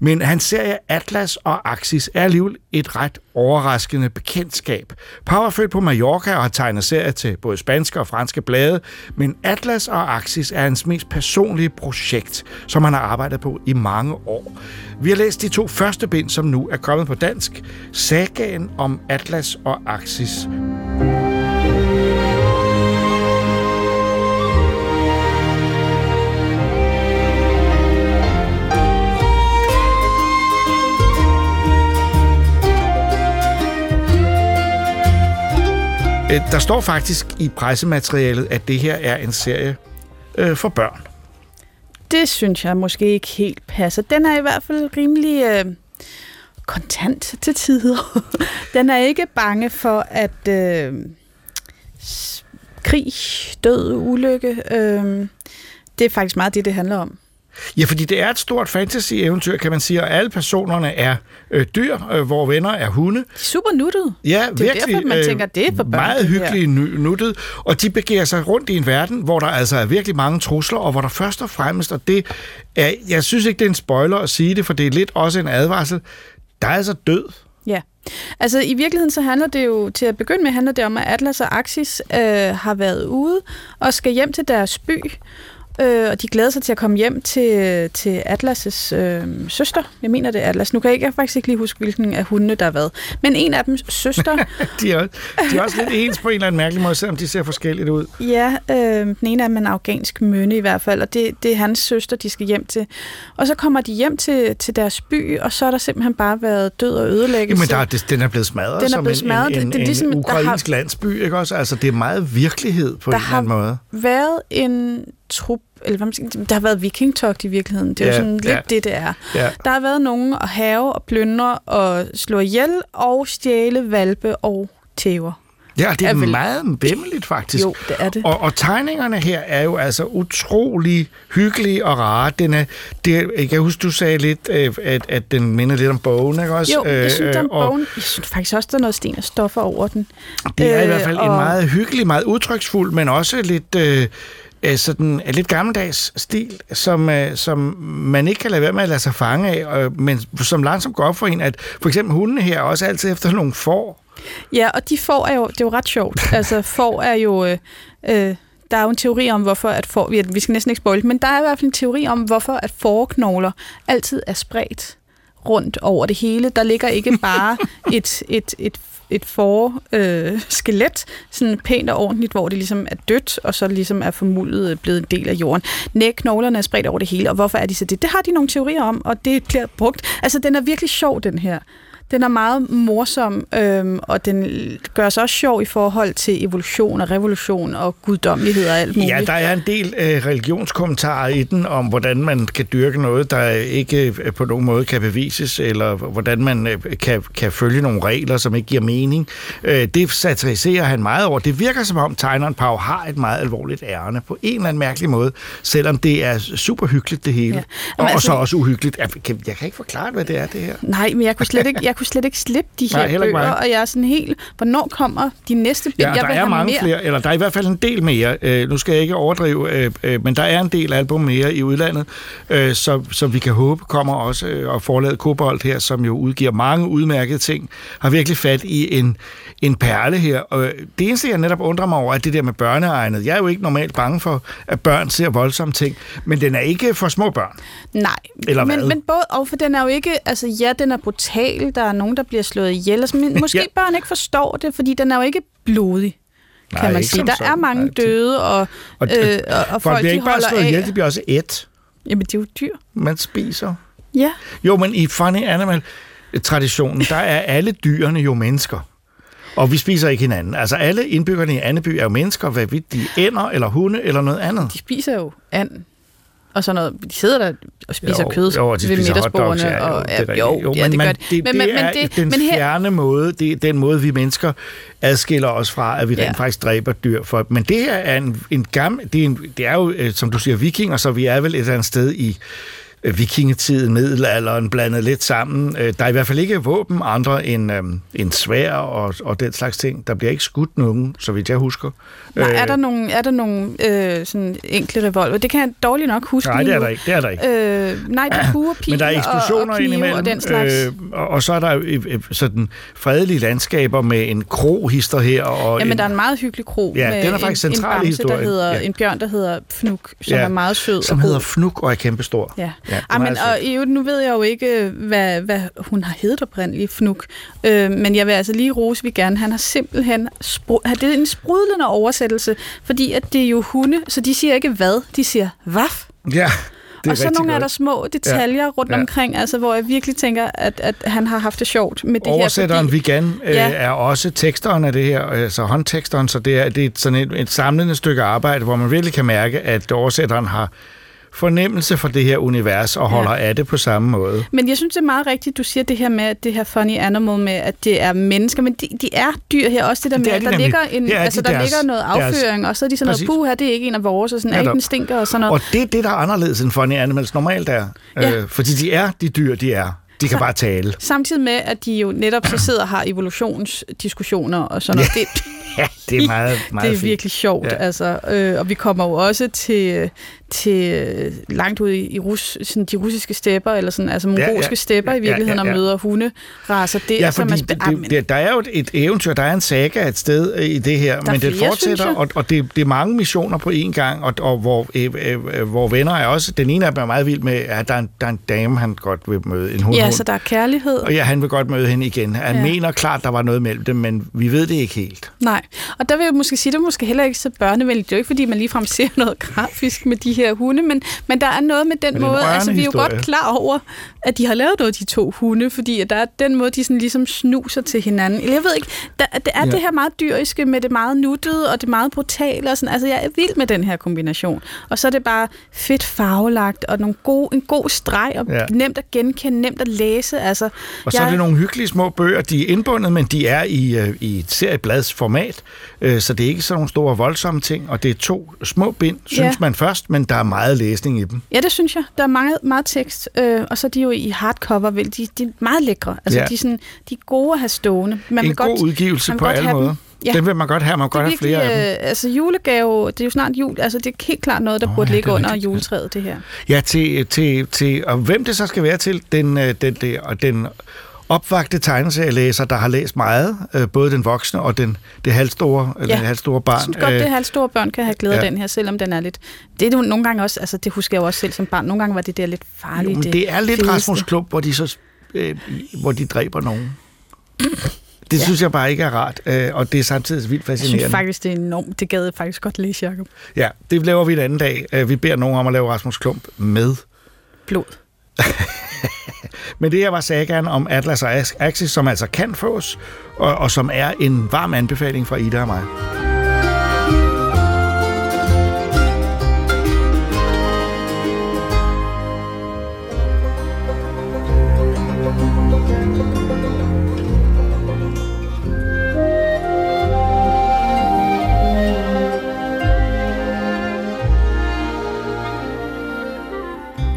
Men hans serie Atlas og Axis er alligevel et ret overraskende bekendtskab. Pau er født på Mallorca og har tegnet serier til både spanske og franske blade, men Atlas og Axis er hans mest personlige projekt, som han har arbejdet på i mange år. Vi har læst de to første bind, som nu er kommet på dansk. Sagaen om Atlas og Axis. Øh, der står faktisk i pressematerialet, at det her er en serie øh, for børn. Det synes jeg måske ikke helt passer. Den er i hvert fald rimelig øh, kontant til tider. Den er ikke bange for, at øh, krig, død, ulykke, øh, det er faktisk meget det, det handler om. Ja, fordi det er et stort fantasy-eventyr, kan man sige, og alle personerne er øh, dyr, øh, hvor venner er hunde. De er super nuttede. Ja, Det er virkelig. derfor, man tænker, det er for børn, Meget hyggelige nu- nuttet, og de begiver sig rundt i en verden, hvor der altså er virkelig mange trusler, og hvor der først og fremmest, og det er, jeg synes ikke, det er en spoiler at sige det, for det er lidt også en advarsel, der er altså død. Ja. Altså i virkeligheden så handler det jo, til at begynde med, handler det om, at Atlas og Axis øh, har været ude og skal hjem til deres by. Øh, og de glæder sig til at komme hjem til, til Atlas' øh, søster. Jeg mener, det er Atlas. Nu kan jeg, ikke, jeg faktisk ikke lige huske, hvilken af hundene, der har været. Men en af dem søster. De er, de er også lidt ens på en eller anden mærkelig måde, selvom de ser forskelligt ud. Ja, øh, den ene af dem er en afghansk mønne i hvert fald, og det, det er hans søster, de skal hjem til. Og så kommer de hjem til, til deres by, og så er der simpelthen bare været død og ødelæggelse. Jamen, der, er- den er blevet smadret Den er som blevet en, smadret. en, en, Det- det er en ligesom, der ukrainsk har- landsby, ikke også? Altså, det er meget virkelighed på Der en eller anden måde. været en trup, eller hvad man skal, der har været vikingtogt i virkeligheden. Det er Ja, jo sådan lidt ja. det, det er. Ja. Der har været nogen at have og plyndre og slå ihjel og stjæle valpe og tæver. Ja, det er, Er vel- meget vemmeligt, faktisk. Jo, det er det. Og, og tegningerne her er jo altså utrolig hyggelige og rare. Den er, det, jeg kan huske, du sagde lidt, øh, at, at den minder lidt om bogen, ikke også? Jo, jeg synes, der er Øh, en og bogen. Jeg synes faktisk også, der er noget sten og stoffer over den. Det er i Øh, hvert fald en og- meget hyggelig, meget udtryksfuld, men også lidt... Øh, øh, sådan lidt gammeldags stil, som, øh, som man ikke kan lade være med at lade sig fange af, øh, men som langsomt går op for en, at for eksempel hundene her også altid efter nogle får. Ja, og de får er jo, det er jo ret sjovt. Altså, får er jo... Øh, øh, der er jo en teori om, hvorfor at får... Vi, vi skal næsten ikke spoil, men der er i hvert fald en teori om, hvorfor at forknogler altid er spredt rundt over det hele. Der ligger ikke bare et, et, et et for øh, skelet, sådan pænt og ordentligt, hvor det ligesom er dødt, og så ligesom er formuldet øh, blevet en del af jorden. Næ, knoglerne er spredt over det hele, og hvorfor er de så det? Det har de nogle teorier om, og det bliver brugt. Altså, den er virkelig sjov, den her. Den er meget morsom, øhm, og den gør sig også sjov i forhold til evolution og revolution og guddommelighed og alt muligt. Ja, der er en del øh, religionskommentarer i den om, hvordan man kan dyrke noget, der ikke øh, på nogen måde kan bevises, eller hvordan man øh, kan, kan følge nogle regler, som ikke giver mening. Øh, det satiriserer han meget over. Det virker som om tegneren Pau har et meget alvorligt ærne på en eller anden mærkelig måde, selvom det er super hyggeligt det hele. Ja. Jamen, og altså- så også uhyggeligt. Jeg kan, jeg kan ikke forklare, hvad det er, det her. Nej, men jeg kunne slet ikke, jeg kunne slet ikke slippe de Nej, her ikke bøger, mig. og jeg er sådan helt, hvornår kommer de næste bind? Ja, jeg der vil er mange mere. flere, eller der er i hvert fald en del mere. Øh, nu skal jeg ikke overdrive, øh, øh, men der er en del album mere i udlandet, øh, så, så vi kan håbe kommer også, øh, og forladet Kobold her, som jo udgiver mange udmærkede ting, har virkelig fat i en, en perle her. Og det eneste, jeg netop undrer mig over, er det der med børneegnet. Jeg er jo ikke normalt bange for, at børn ser voldsomme ting, men den er ikke for små børn. Nej, Eller men, hvad? men både, og for den er jo ikke, altså ja, den er brutal, der er nogen, der bliver slået ihjel, altså, men måske Ja. børn ikke forstår det, fordi den er jo ikke blodig, kan Nej, man sige. Der sådan. er mange Nej, døde, og, Og, øh, og, og folk bliver de ikke bare holder slået af. ihjel, de bliver også et. Jamen, det er jo dyr. Man spiser. Ja. Jo, men i Funny Animal-traditionen, der er alle dyrene jo mennesker. Og vi spiser ikke hinanden. Altså alle indbyggerne i Anneby er jo mennesker, hvad vidt de er ænder eller hunde eller noget andet. De spiser jo and og sådan noget. De sidder der og spiser Jo, kød jo, og de ved middagsbordene. hotdogs, ja, jo, og, det jo, Jo, ja, men det gør det. det- men, det men, er men, det, den men her, fjerne måde, det er den måde, vi mennesker adskiller os fra, at vi Ja. rent faktisk dræber dyr. For, men det her er en, en gammel, det er, en, det er jo, øh, som du siger, vikinger, så vi er vel et eller andet sted i vikingetiden, middelalderen, blandet lidt sammen. Øh, Der er i hvert fald ikke våben andre end, øh, end svær og, og den slags ting. Der bliver ikke skudt nogen, så vidt jeg husker. nej, Øh, er der nogle, er der nogle øh, sådan enkle revolver? Det kan jeg dårligt nok huske Nej, det er der ikke. Det er der ikke. Øh, nej, det er pil Men der er eksplosioner og, og indimellem, og den slags. øh, og, og så er der øh, øh, sådan fredelige landskaber med en krohister her. Og Jamen, en, der er en meget hyggelig kro Ja, med den er faktisk en, en central i bamse, der historien. hedder, Ja. en bjørn, der hedder Fnuk, som Ja, er meget sød som og hedder. Fnuk og er kæmpestor. Ja. Ja, er Ej, men, sødt. og i nu ved jeg jo ikke, hvad, hvad hun har heddet oprindeligt, Fnuk. Øh, men jeg vil altså lige rose vi gerne. Han har simpelthen... Spru- det er en sprudlende oversættelse, fordi at det er jo hunde, så de siger ikke hvad, de siger vaff. Ja, det er og så nogle er godt. der små detaljer ja. rundt Ja. omkring, altså, hvor jeg virkelig tænker, at, at han har haft det sjovt med det Oversætteren her. Vigan øh, Ja. er også teksteren af det her, altså håndteksteren, så det er, det er sådan et, et samlende stykke arbejde, hvor man virkelig kan mærke, at oversætteren har fornemmelse for det her univers og holder af det på samme måde. Men jeg synes, det er meget rigtigt, du siger det her med, at det her funny animal med, at det er mennesker, men de, de er dyr her også, det der Det med, er at de der nemlig. ligger, en, er altså, de der deres- ligger noget deres- afføring, og så er de sådan Præcis. noget, her, det er ikke en af vores, og sådan, ja, den stinker og sådan noget. Og det er det, der er anderledes end Funny Animals normalt er. Ja. Øh, fordi de er de dyr, de er. De kan bare tale. Samtidig med, at de jo netop så sidder og har evolutionsdiskussioner og sådan noget. Det, Ja, det er meget, meget det er fint. virkelig sjovt, Ja. ja. altså. Øh, og vi kommer jo også til, til øh, langt ud i, i Rus, sådan de russiske stepper, eller sådan, altså mongolske ja. ja, stepper Ja, i virkeligheden, ja, ja. og møder hunderaser der. Ja, som fordi er det, sp- Ah, men- det, det, der er jo et, eventyr, der er en saga et sted øh, i det her, Der er men det flere, fortsætter, synes jeg. og, og det, det er mange missioner på én gang, og, og hvor, øh, øh, hvor venner er også, den ene af dem er meget vild med, at der er en, der er en dame, han godt vil møde, en hund. Ja, så der er kærlighed. Og ja, han vil godt møde hende igen. Han ja. Mener klart, der var noget mellem dem, men vi ved det ikke helt. Nej, og der vil jeg måske sige, det er måske heller ikke så børnevenligt. Det er jo ikke, fordi man ligefrem ser noget grafisk med de her hunde, men, men der er noget med den Men måde, altså vi er jo rørende godt klar over, at de har lavet noget, de to hunde, fordi at der er den måde, de sådan ligesom snuser til hinanden. Eller jeg ved ikke, der, det er Ja. det her meget dyriske med det meget nuttede og det meget brutale. Og sådan. Altså jeg er vild med den her kombination. Og så er det bare fedt farvelagt og nogle gode, en god streg og ja. nemt at genkende, nemt at læse. Altså, Og så er det nogle hyggelige små bøger. De er indbundet, men de er i, øh, i et seriebladsformat, øh, så det er ikke sådan nogle store voldsomme ting. Og det er to små bind, synes Ja. man først, men der er meget læsning i dem. Ja, det synes jeg. Der er meget, meget tekst, øh, og så er de jo i hardcover, vel, de, de er meget lækre. Altså, Ja. de, er sådan, de er gode at have stående. Man en vil god godt, udgivelse man på alle have dem. Ja. Den vil man godt have, man Det er godt have flere af dem. øh, altså julegave, det er jo snart jul, altså det er helt klart noget, der oh, burde ja, ligge det er under juletræet, det her. Ja, til, til, til, og hvem det så skal være til, den, øh, den, den, den opvagte tegneserielæser, der har læst meget, øh, både den voksne og den, det halvstore, eller Ja. det halvstore Jeg barn. synes godt, det halvt store børn kan have glæde af ja. den her, selvom den er lidt... Det er jo nogle gange også, altså det husker jeg jo også selv som barn, nogle gange var det der lidt farligt. jo, men det er lidt fedeste. Rasmus Klump, hvor de så øh, hvor de dræber nogen. Det ja. synes jeg bare ikke er rart, øh, og det er samtidig vildt Jeg fascinerende. synes faktisk, det er enormt. Det gad jeg faktisk godt læse, Jacob. Ja, det laver vi en anden dag. Øh, Vi beder nogen om at lave Rasmus Klump med. Blod. Men det her var sagaen om Atlas og Ax- Axis, som altså kan fås, og, og som er en varm anbefaling fra Ida og mig.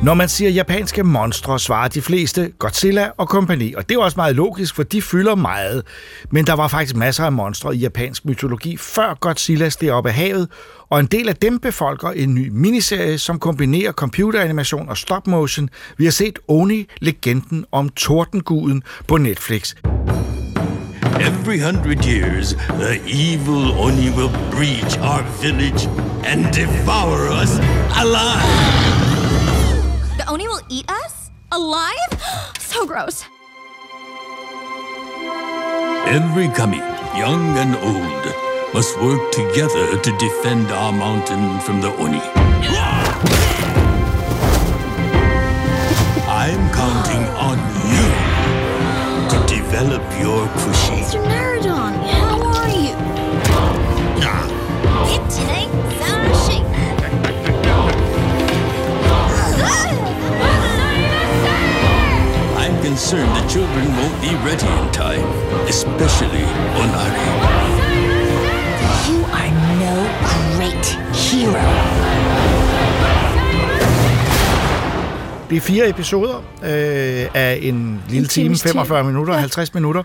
Når man siger japanske monstre, svarer de fleste Godzilla og kompagni, og det er også meget logisk, for de fylder meget. Men der var faktisk masser af monstre i japansk mytologi før Godzilla steg op af havet, og en del af dem befolker en ny miniserie, som kombinerer computeranimation og stop motion. Vi har set Oni, legenden om Tordenguden på Netflix. Every hundred years, the evil Oni will breach our village and devour us alive. The Oni will eat us? Alive? so gross. Every kami, young and old, must work together to defend our mountain from the Oni. I'm counting on you to develop your Kushi. Mr. Naradon, how are you? It today, Sashi. Concerned the children won't be ready in time, especially Onari. You are no great hero. Det er fire episoder øh, af en lille En time, times tid. 45 minutter, Ja. 50 minutter.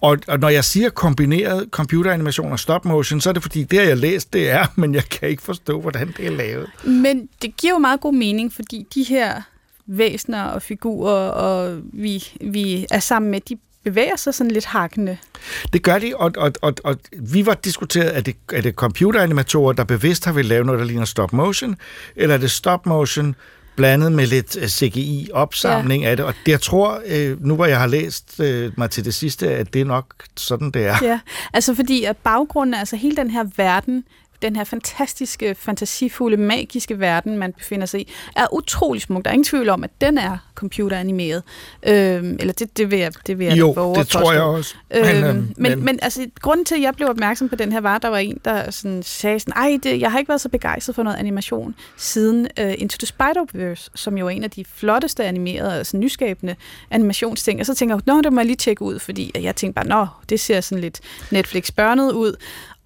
Og, og når jeg siger kombineret computeranimation og stop motion, så er det fordi, det har jeg læst, det er, men jeg kan ikke forstå, hvordan det er lavet. Men det giver jo meget god mening, fordi de her væsener og figurer, og vi, vi er sammen med, de bevæger sig sådan lidt hakkende. Det gør de, og, og, og, og vi var diskuteret, at det, er det computeranimatorer, der bevidst har vil lave noget, der ligner stop motion, eller er det stop motion blandet med lidt øh, CGI-opsamling ja. af det. Og jeg tror, øh, nu hvor jeg har læst øh, mig til det sidste, at det er nok sådan, det er. Ja, altså fordi at baggrunden, altså hele den her verden, den her fantastiske, fantasifulde, magiske verden, man befinder sig i, er utrolig smuk. Der er ingen tvivl om, at den er computeranimeret. Øhm, eller det, det vil jeg, det vil jeg Jo, våge det tror jeg også. Øhm, Men, øhm, men, men- men, men altså, grunden til, at jeg blev opmærksom på den her, var, at der var en, der sådan sagde sådan, ej, det, jeg har ikke været så begejstret for noget animation siden uh, Into the Spider-Verse, som jo er en af de flotteste animerede, altså nyskabende animationsting. Og så tænker jeg, nå, det må jeg lige tjekke ud, fordi jeg tænkte bare, nå, det ser sådan lidt Netflix-børnet ud.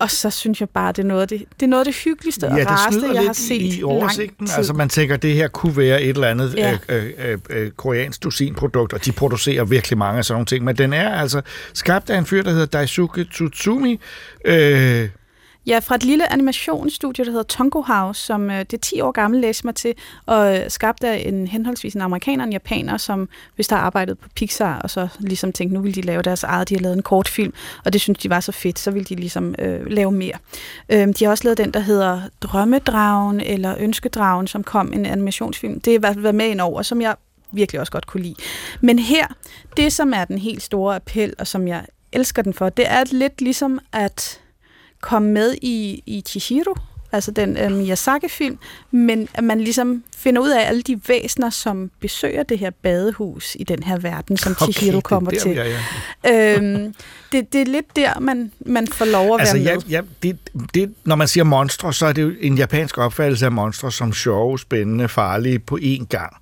Og så synes jeg bare, det er noget af det, det, er noget af det hyggeligste og Ja, det rareste, jeg har set i oversigten. Altså man tænker, at det her kunne være et eller andet Ja. ja. øh, øh, øh, koreansk dusinprodukt, og de producerer virkelig mange af sådan nogle ting. Men den er altså skabt af en fyr, der hedder Daisuke Tsutsumi. Øh, Ja, fra et lille animationsstudie, der hedder Tonko House, som øh, det er 10 år gammel, læste mig til, og øh, skabt af en henholdsvis en amerikaner og en japaner, som hvis der har arbejdet på Pixar, og så ligesom tænkte, nu vil de lave deres eget, de har lavet en kortfilm, og det synes de var så fedt, så vil de ligesom øh, lave mere. Øh, de har også lavet den, der hedder Drømmedragen, eller Ønskedragen, som kom en animationsfilm. Det har i hvert fald været med ind over, som jeg virkelig også godt kunne lide. Men her, det som er den helt store appel, og som jeg elsker den for, det er lidt ligesom at kom med i, i Chihiro, altså den øh, Miyazaki-film, men at man ligesom finder ud af alle de væsener, som besøger det her badehus i den her verden, som Okay, Chihiro det er kommer der, til. er, ja. øhm, det, det er lidt der, man, man får lov at altså, være ja, med. ja, det, det, når man siger monstre, så er det jo en japansk opfattelse af monstre som sjove, spændende, farlige på én gang.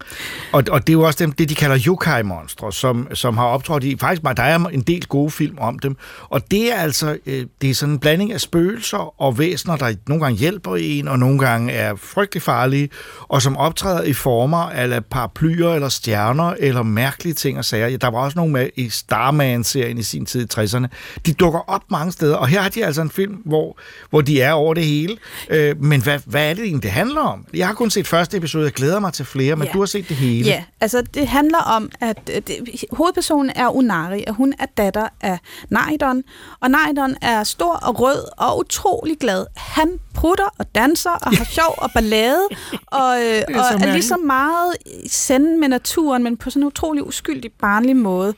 Og, og det er jo også dem, det, de kalder yokai-monstre, som, som har optrådt i... Faktisk, der er en del gode film om dem. Og det er altså øh, det er sådan en blanding af spøgelser og væsener, der nogle gange hjælper en, og nogle gange er frygtelig farlige, og som optræder i former af paraplyer eller stjerner eller mærkelige ting og sager. Der var også nogle med i Starman-serien i sin tid i 60'erne. De dukker op mange steder, og her har de altså en film, hvor, hvor de er over det hele. Øh, men hvad, hvad er det egentlig, det handler om? Jeg har kun set første episode, jeg glæder mig til flere, men Ja. du har set det hele. Ja, altså det handler om, at øh, det, hovedpersonen er Unari, og hun er datter af Naidon. Og Naidon er stor og rød og utrolig glad. Han prutter og danser og har sjov og ballade, og, øh, så og er mærkeligt. ligesom meget sende med naturen, men på sådan en utrolig uskyldig, barnlig måde.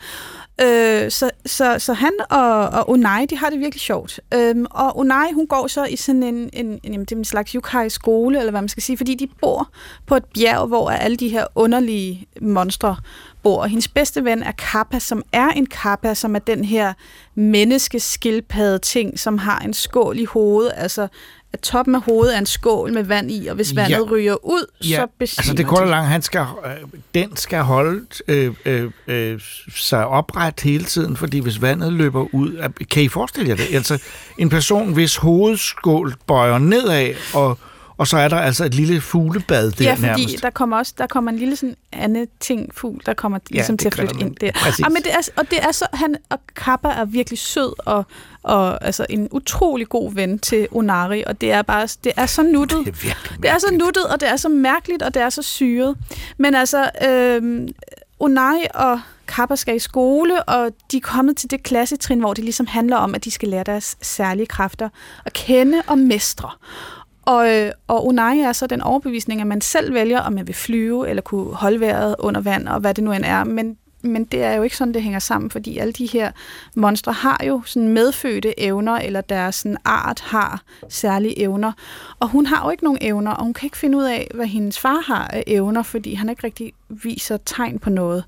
Øh, så, så, så han og, og Unai, de har det virkelig sjovt. Øhm, og Unai, hun går så i sådan en, en, en, jamen, det er en slags yukai skole, eller hvad man skal sige, fordi de bor på et bjerg, hvor alle de her underlige monstre bor. Og hendes bedste ven er Kappa, som er en Kappa, som er den her menneskeskildpadde ting, som har en skål i hovedet, altså at toppen af hovedet er en skål med vand i, og hvis vandet Ja. ryger ud, Ja, så besvimer altså det går de. langt. Han skal, øh, den skal holde øh, øh, øh, sig opret hele tiden, fordi hvis vandet løber ud... Kan I forestille jer det? Altså en person, hvis hovedskål bøjer nedad, og, og så er der altså et lille fuglebad der Ja, fordi nærmest. der kommer også der kommer en lille sådan anden ting fugl, der kommer Ja, ligesom til at flytte ind der. Præcis. Ah, men det er, og det er så han og Kappa er virkelig sød og og altså en utrolig god ven til Onari, og det er bare det er så nuttet. Det er virkelig Det er så nuttet, og det er så mærkeligt, og det er så syret. Men altså, øhm, Onari og Kappa skal i skole, og de er kommet til det klassetrin, hvor det ligesom handler om, at de skal lære deres særlige kræfter at kende og mestre. Og, øh, og Unai er så den overbevisning, at man selv vælger, om man vil flyve, eller kunne holde vejret under vand, og hvad det nu end er. Men, men det er jo ikke sådan, det hænger sammen, fordi alle de her monstre har jo sådan medfødte evner, eller deres sådan art har særlige evner. Og hun har jo ikke nogen evner, og hun kan ikke finde ud af, hvad hendes far har af evner, fordi han ikke rigtig viser tegn på noget.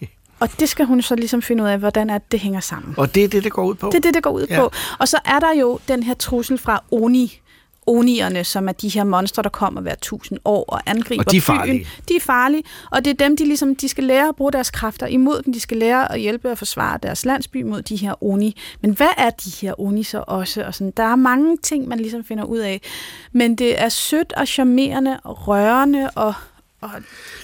Og det skal hun så ligesom finde ud af, hvordan er det, det hænger sammen. Og det er det, det går ud på. Det er det, det går ud ja. på. Og så er der jo den her trussel fra Oni, Onierne, som er de her monstre, der kommer hver tusind år og angriber Og de er byen. farlige. De er farlige, og det er dem, de ligesom, de skal lære at bruge deres kræfter imod dem. De skal lære at hjælpe at forsvare deres landsby mod de her Oni. Men hvad er de her Oni så også? Og sådan, der er mange ting, man ligesom finder ud af. Men det er sødt og charmerende og rørende og, og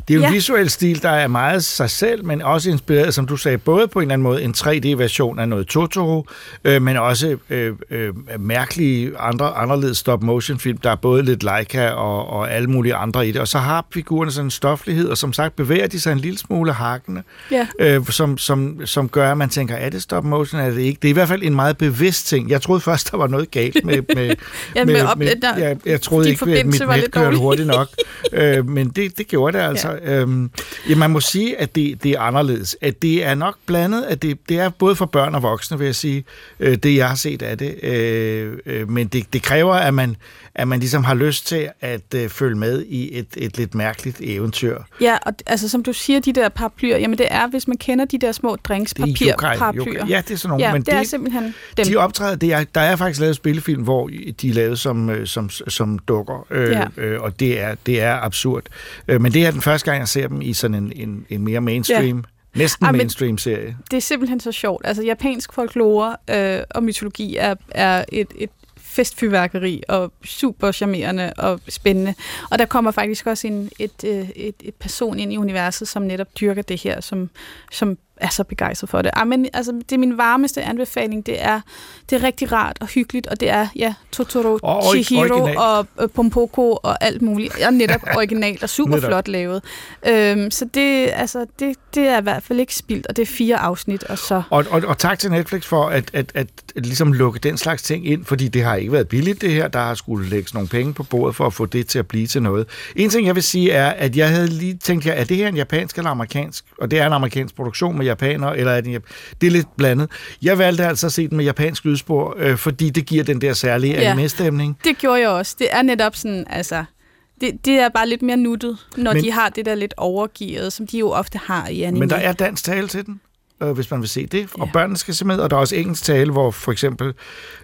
Det er jo ja. en visuel stil, der er meget sig selv, men også inspireret, som du sagde, både på en eller anden måde en 3D-version af noget Totoro, øh, men også øh, øh, mærkelige andre anderledes stop-motion-film. Der er både lidt Leica og, og alle mulige andre i det. Og så har figurerne sådan en stoflighed, og som sagt bevæger de sig en lille smule hakkende, Ja. øh, som, som, som gør, at man tænker, er det stop-motion, er det ikke? Det er i hvert fald en meget bevidst ting. Jeg troede først, der var noget galt med... med Ja, med op- der- jeg, jeg troede ikke, at mit net kørte hurtigt nok. øh, men det, det gjorde det altså. Ja. Øhm, ja, man må sige, at det, det er anderledes. At det er nok blandet, at det, det er både for børn og voksne, vil jeg sige, øh, det jeg har set af det. Øh, øh, men det, det kræver, at man, at man ligesom har lyst til at øh, følge med i et, et lidt mærkeligt eventyr. Ja, og altså som du siger, de der paraplyer, jamen det er, hvis man kender de der små drinks Det er papir yokai, paraplyer. yokai. Ja, det er sådan nogle, Ja, men det er det- simpelthen dem. De optræder, det er, der er faktisk lavet spillefilm, hvor de er lavet som, øh, som, som dukker, øh, Ja. øh, og det er, det er absurd. Øh, men det er den første gang, jeg ser dem i sådan en, en, en mere mainstream, ja. næsten Ah, mainstream-serie. det er simpelthen så sjovt. Altså, japansk folklore øh, og mytologi er, er et, et festfyrværkeri og super charmerende og spændende. Og der kommer faktisk også en, et, øh, et, et person ind i universet, som netop dyrker det her, som, som er så begejstret for det. Ah, men, altså, det er min varmeste anbefaling. Det er, det er rigtig rart og hyggeligt, og det er ja, Totoro, Og Chihiro originalt. og øh, Pompoko og alt muligt. Og netop originalt og super Netop. flot lavet. Øhm, så det, altså, det, det er i hvert fald ikke spildt, og det er fire afsnit, og så... Og, og, og tak til Netflix for at, at, at, at ligesom lukke den slags ting ind, fordi det har ikke været billigt det her. Der har skulle lægges nogle penge på bordet for at få det til at blive til noget. En ting, jeg vil sige, er, at jeg havde lige tænkt, er det her en japansk eller amerikansk? Og det er en amerikansk produktion med japanere, eller er det, en jap- det er lidt blandet. Jeg valgte altså at se den med japansk lydspor, øh, fordi det giver den der særlige Ja. anime-stemning. Det gjorde jeg også. Det er netop sådan, altså... Det, det er bare lidt mere nuttet, når Men- de har det der lidt overgearet, som de jo ofte har i anime. Men der er dansk tale til den, øh, hvis man vil se det. Og børnene skal se med, og der er også engelsk tale, hvor for eksempel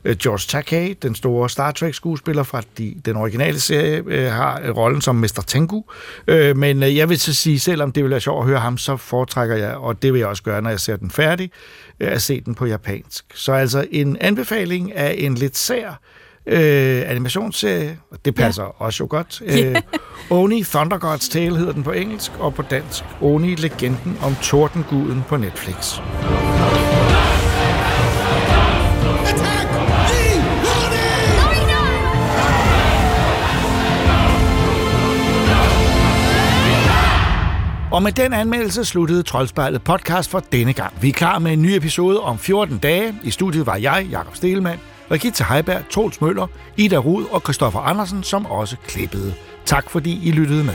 øh, George Takei, den store Star Trek-skuespiller fra de, den originale serie, øh, har øh, rollen som Mr. Tengu. Øh, men øh, jeg vil så sige, selvom det vil være sjovt at høre ham, så foretrækker jeg, og det vil jeg også gøre, når jeg ser den færdig, øh, at se den på japansk. Så altså en anbefaling af en lidt sær øh, animationsserie, det passer ja. også jo godt. Øh, Oni Thunder God's Tale hedder den på engelsk, og på dansk Oni Legenden om Tordenguden på Netflix. Og med den anmeldelse sluttede Troldspejlet podcast for denne gang. Vi er klar med en ny episode om 14 dage. I studiet var jeg, Jakob Stelmann, Rigitte Heiberg, Troels Møller, Ida Rud og Christoffer Andersen, som også klippede. Tak fordi I lyttede med.